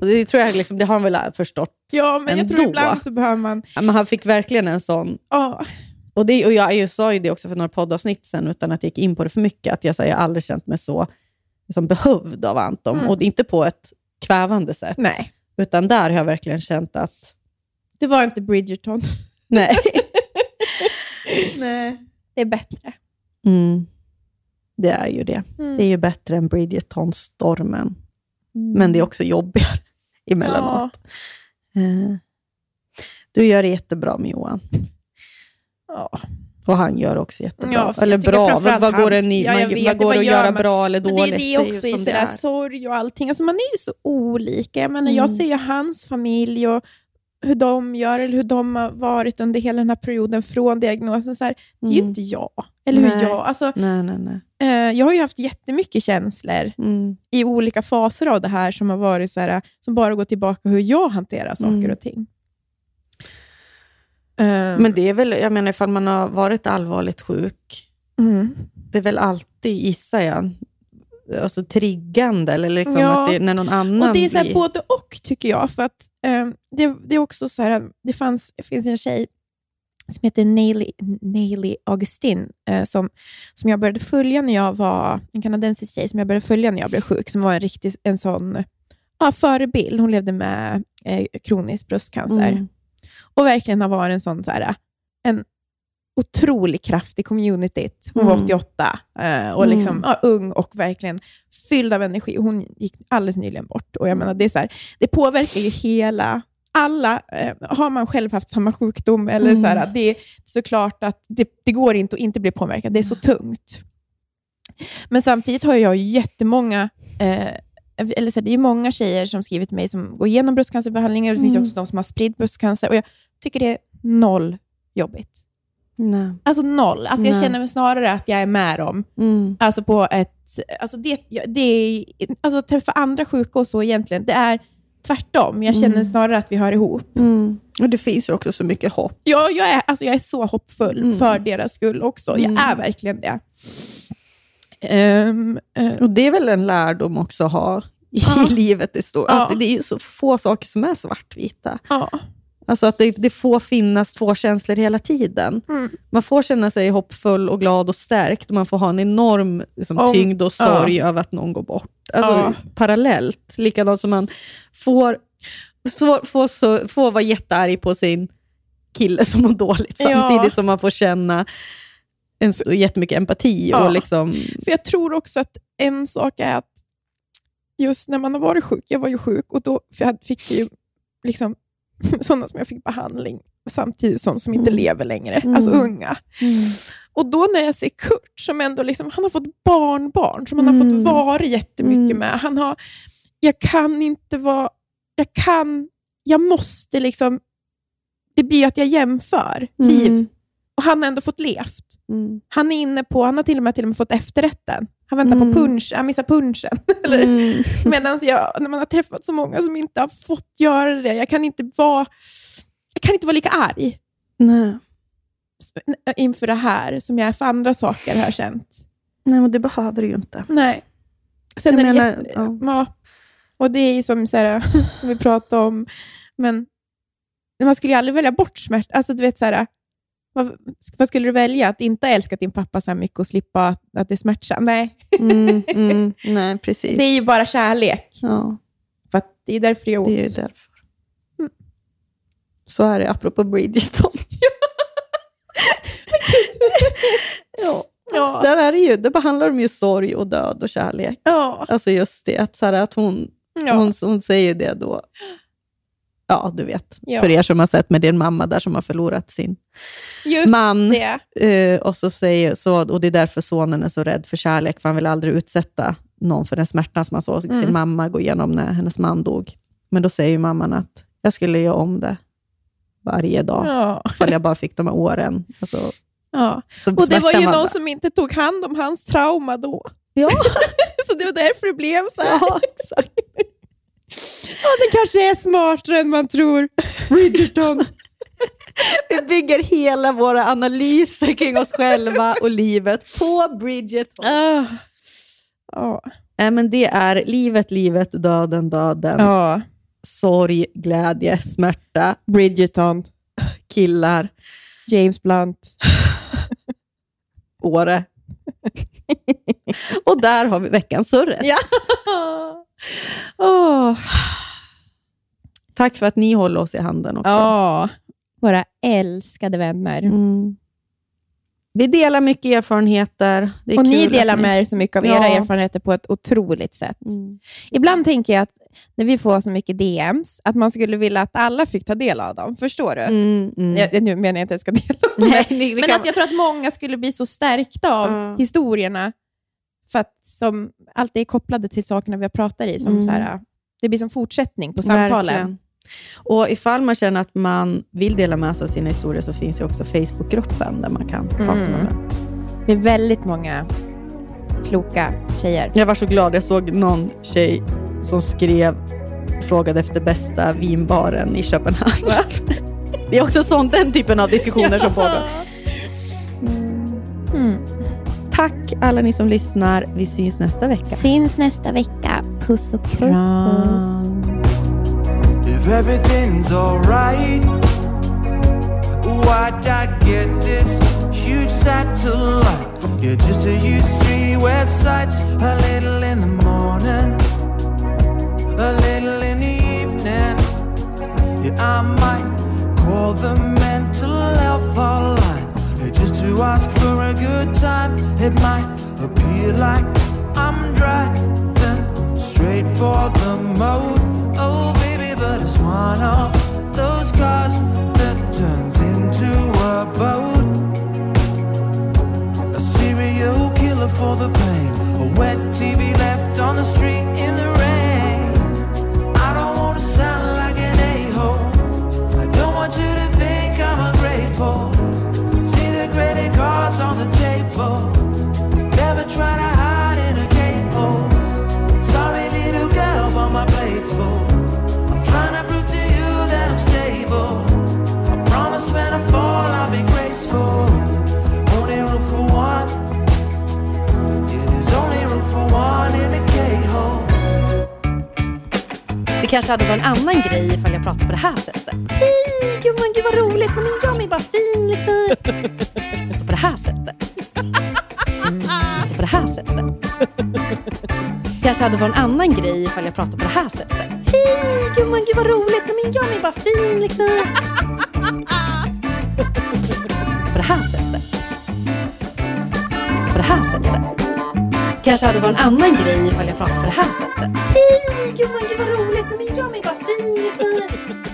Speaker 4: Och det, tror jag liksom, det har han väl förstått.
Speaker 3: Ja, men jag tror
Speaker 4: Ändå.
Speaker 3: ibland så behöver man...
Speaker 4: Ja, Men han fick verkligen en sån...
Speaker 3: Ja,
Speaker 4: Och, det, och jag, jag sa ju det också för några poddavsnitt sen, utan att jag gick in på det för mycket, att jag, sa, jag aldrig känt mig så liksom, behövd av Anton.
Speaker 3: Mm.
Speaker 4: Och inte på ett kvävande sätt.
Speaker 3: nej.
Speaker 4: Utan där har jag verkligen känt att...
Speaker 3: Det var inte Bridgerton.
Speaker 4: Nej.
Speaker 3: nej. Det är bättre.
Speaker 4: Mm. Det är ju det.
Speaker 3: Mm.
Speaker 4: Det är ju bättre än Bridgerton-stormen. Men det är också jobbigare emellanåt. Eh, Du gör det jättebra med Johan.
Speaker 3: Ja.
Speaker 4: Och han gör också jättebra.
Speaker 3: Ja,
Speaker 4: eller
Speaker 3: jag
Speaker 4: bra, vad, vad går
Speaker 3: han-
Speaker 4: det ni,
Speaker 3: Ja, jag
Speaker 4: man,
Speaker 3: vet
Speaker 4: vad
Speaker 3: det,
Speaker 4: går
Speaker 3: vad
Speaker 4: att
Speaker 3: gör
Speaker 4: göra
Speaker 3: man?
Speaker 4: bra eller dåligt?
Speaker 3: det är det
Speaker 4: ju
Speaker 3: också i
Speaker 4: det
Speaker 3: sådär
Speaker 4: är.
Speaker 3: sorg och allting. Alltså man är ju så olika. Jag, menar, jag
Speaker 4: Mm.
Speaker 3: ser ju hans familj och hur de gör, eller hur de har varit under hela den här perioden från diagnosen. Så här, det är ju
Speaker 4: Mm.
Speaker 3: inte jag. Eller hur
Speaker 4: Nej.
Speaker 3: jag... Alltså,
Speaker 4: Nej, nej, nej.
Speaker 3: eh, jag har ju haft jättemycket känslor
Speaker 4: Mm.
Speaker 3: i olika faser av det här som har varit så här, som bara går tillbaka hur jag hanterar saker
Speaker 4: Mm.
Speaker 3: och ting. Eh,
Speaker 4: Men det är väl, jag menar ifall man har varit allvarligt sjuk,
Speaker 3: mm.
Speaker 4: det är väl alltid, gissar jag, alltså triggande, eller liksom
Speaker 3: Ja.
Speaker 4: att det, när någon annan
Speaker 3: Och det är så här
Speaker 4: blir...
Speaker 3: både och, tycker jag. För att eh, det, det är också så här, det, fanns, det finns en tjej som heter Naily, Naily Augustin, eh, som, som jag började följa när jag var, en kanadensisk tjej som jag började följa när jag blev sjuk, som var en riktig en sån, ja, förebild. Hon levde med eh, kronisk bröstcancer.
Speaker 4: Mm.
Speaker 3: Och verkligen har varit en sån så här, en otrolig kraft i communityt. Hon var
Speaker 4: Mm.
Speaker 3: 88 eh, och
Speaker 4: Mm.
Speaker 3: liksom, ja, ung och verkligen fylld av energi. Hon gick alldeles nyligen bort. Och jag menar, det, är så här, det påverkar ju hela alla, eh, har man själv haft samma sjukdom, eller
Speaker 4: Mm.
Speaker 3: så här, det är såklart att det, det går inte att inte bli påverkad. Det är så tungt. Men samtidigt har jag jättemånga, eh, eller så här, det är många tjejer som skrivit till mig som går igenom bröstcancerbehandlingar. Det finns
Speaker 4: Mm.
Speaker 3: också de som har spridd bröstcancer. Och jag tycker det är noll jobbigt.
Speaker 4: Nej.
Speaker 3: Alltså noll. Alltså jag
Speaker 4: Nej.
Speaker 3: känner mig snarare att jag är med dem.
Speaker 4: Mm.
Speaker 3: Alltså på ett... Alltså det, det är, alltså att träffa andra sjuka och så egentligen, det är tvärtom. Jag känner
Speaker 4: Mm.
Speaker 3: snarare att vi hör ihop.
Speaker 4: Mm. Och det finns ju också så mycket hopp.
Speaker 3: Ja, jag, är, alltså jag är så hoppfull
Speaker 4: Mm.
Speaker 3: för deras skull också. Jag
Speaker 4: Mm.
Speaker 3: är verkligen det. Ehm, eh,
Speaker 4: Och det är väl en lärdom också att ha i
Speaker 3: Ja.
Speaker 4: livet i stort.
Speaker 3: Ja.
Speaker 4: Att det är ju så få saker som är svartvita.
Speaker 3: ja.
Speaker 4: Alltså att det, det får finnas två känslor hela tiden.
Speaker 3: Mm.
Speaker 4: Man får känna sig hoppfull och glad och stärkt och man får ha en enorm liksom,
Speaker 3: Om-
Speaker 4: tyngd och sorg över att någon går bort. Alltså
Speaker 3: Ja.
Speaker 4: parallellt. Likadant som man får, får, får, så, får vara jättearg på sin kille som mår dåligt,
Speaker 3: Ja.
Speaker 4: samtidigt som man får känna en, jättemycket empati.
Speaker 3: Ja.
Speaker 4: Och liksom,
Speaker 3: För jag tror också att en sak är att just när man har varit sjuk, jag var ju sjuk och då för jag fick ju liksom sådana som jag fick behandling samtidigt som, som inte
Speaker 4: Mm.
Speaker 3: lever längre,
Speaker 4: Mm.
Speaker 3: alltså unga. Och då när jag ser Kurt, som ändå liksom, han har fått barnbarn, som han har
Speaker 4: Mm.
Speaker 3: fått vara jättemycket
Speaker 4: Mm.
Speaker 3: med. Han har, jag kan inte vara, jag kan, jag måste liksom, det blir att jag jämför liv.
Speaker 4: Mm.
Speaker 3: Och han har ändå fått levt.
Speaker 4: Mm.
Speaker 3: Han är inne på, han har till och med, till och med fått efterrätten. Han väntar
Speaker 4: Mm.
Speaker 3: på punch, han missar punchen.
Speaker 4: Mm.
Speaker 3: Medan jag, när man har träffat så många som inte har fått göra det, jag kan inte vara, jag kan inte vara lika arg
Speaker 4: Nej.
Speaker 3: inför det här som jag är för andra saker har känt.
Speaker 4: Nej, men det behöver du ju inte.
Speaker 3: Nej. Sen
Speaker 4: Jag
Speaker 3: är
Speaker 4: menar,
Speaker 3: jätte,
Speaker 4: ja.
Speaker 3: ja. Och det är ju som, så här, som vi pratade om, men man skulle ju aldrig välja bort smärta. Alltså, du vet, så här, vad, vad skulle du välja? Att inte ha älskat din pappa så här mycket och slippa att, att det är smärtsamt? Nej,
Speaker 4: Mm, mm, nej, precis.
Speaker 3: det är ju bara kärlek.
Speaker 4: ja,
Speaker 3: För det är därför det gör ont.
Speaker 4: det är därför. Så är det apropå Bridgerton. ja.
Speaker 3: Ja.
Speaker 4: Där är det ju, det behandlar de ju sorg och död och kärlek.
Speaker 3: Ja.
Speaker 4: Alltså just det, att, så här, att hon,
Speaker 3: Ja.
Speaker 4: hon, hon säger det då. Ja, du vet.
Speaker 3: Ja.
Speaker 4: För er som har sett med din mamma där som har förlorat sin
Speaker 3: Just
Speaker 4: man.
Speaker 3: det.
Speaker 4: Eh, och, så säger, så, och det är därför sonen är så rädd för kärlek, för han vill aldrig utsätta någon för den smärtan som han såg
Speaker 3: Mm.
Speaker 4: sin mamma gå igenom när hennes man dog. Men då säger mamman att jag skulle göra om det varje dag,
Speaker 3: Ja.
Speaker 4: ifall jag bara fick de här åren. Alltså,
Speaker 3: Ja. Och det var ju någon som inte tog hand om hans trauma då.
Speaker 4: Ja,
Speaker 3: Så det var därför det blev så här.
Speaker 4: ja exakt.
Speaker 3: Ja, det kanske är smartare än man tror. Bridgerton.
Speaker 4: Vi bygger hela våra analyser kring oss själva och livet på.
Speaker 3: Ah. Ja.
Speaker 4: Nej, men det är livet, livet, döden, döden,
Speaker 3: ja.
Speaker 4: sorg, glädje, smärta,
Speaker 3: Bridgerton.
Speaker 4: killar,
Speaker 3: James Blunt.
Speaker 4: Åre. och där har vi veckans surret.
Speaker 3: Ja. Åh.
Speaker 4: Tack för att ni håller oss i handen också.
Speaker 3: Ja. Våra älskade vänner.
Speaker 4: Mm. Vi delar mycket erfarenheter.
Speaker 3: Och ni delar
Speaker 4: att
Speaker 3: med er så mycket av
Speaker 4: Ja.
Speaker 3: era erfarenheter på ett otroligt sätt.
Speaker 4: Mm.
Speaker 3: Ibland tänker jag att när vi får så mycket DMs, att man skulle vilja att alla fick ta del av dem. Förstår du?
Speaker 4: Mm, mm.
Speaker 3: Jag, nu menar jag inte att jag ska dela.
Speaker 4: Nej, det
Speaker 3: Men att jag tror att många skulle bli så stärkta av
Speaker 4: Ja.
Speaker 3: historierna, för att som alltid är kopplade till sakerna vi pratar i. Som
Speaker 4: Mm.
Speaker 3: så här, det blir som fortsättning på samtalen.
Speaker 4: Verkligen. Och ifall man känner att man vill dela med sig av sina historier så finns ju också Facebookgruppen där man kan prata
Speaker 3: Mm.
Speaker 4: med varandra.
Speaker 3: Det är väldigt många kloka tjejer.
Speaker 4: Jag var så glad. Jag såg någon tjej som skrev frågade efter bästa vinbaren i Köpenhamn. Det är också sånt, den typen av diskussioner som pågår. Tack alla ni som lyssnar. Vi syns nästa vecka.
Speaker 3: Syns nästa vecka. Puss och kram.
Speaker 6: If everything's alright, why'd I get this huge satellite? Yeah, just to use three websites, a little in the morning, a little Yeah, I might call the mental health just to ask for a good time. It might appear like I'm driving straight for the moat. Oh, baby, but it's one of those cars that turns into a boat. A serial killer for the pain. A wet TV left on the street in the rain. I don't wanna sound like an a-hole. I don't want you to cards on the table. Never try to hide in a cable. Sorry, little girl, but my plate's full. I'm trying to prove to you that I'm stable. I promise when I fall, I'll be graceful. Only room for one. It is only room for one in a K-hole.
Speaker 4: Det kanske hade varit en annan grej ifall jag pratade på det här sättet. Hej gumman, gud vad roligt. Nej, men jag är bara fin liksom. på det här sättet. på det här sättet. kanske hade varit en annan grej ifall jag pratade på det här sättet. Hej gumman, gud vad roligt. Nej, men jag är bara fin liksom. på det här sättet. På det här sättet. Kanske hade varit en annan grej ifall jag pratade på det här sättet. Hej gumman, gud vad roligt. Nej, men jag är bara fin liksom.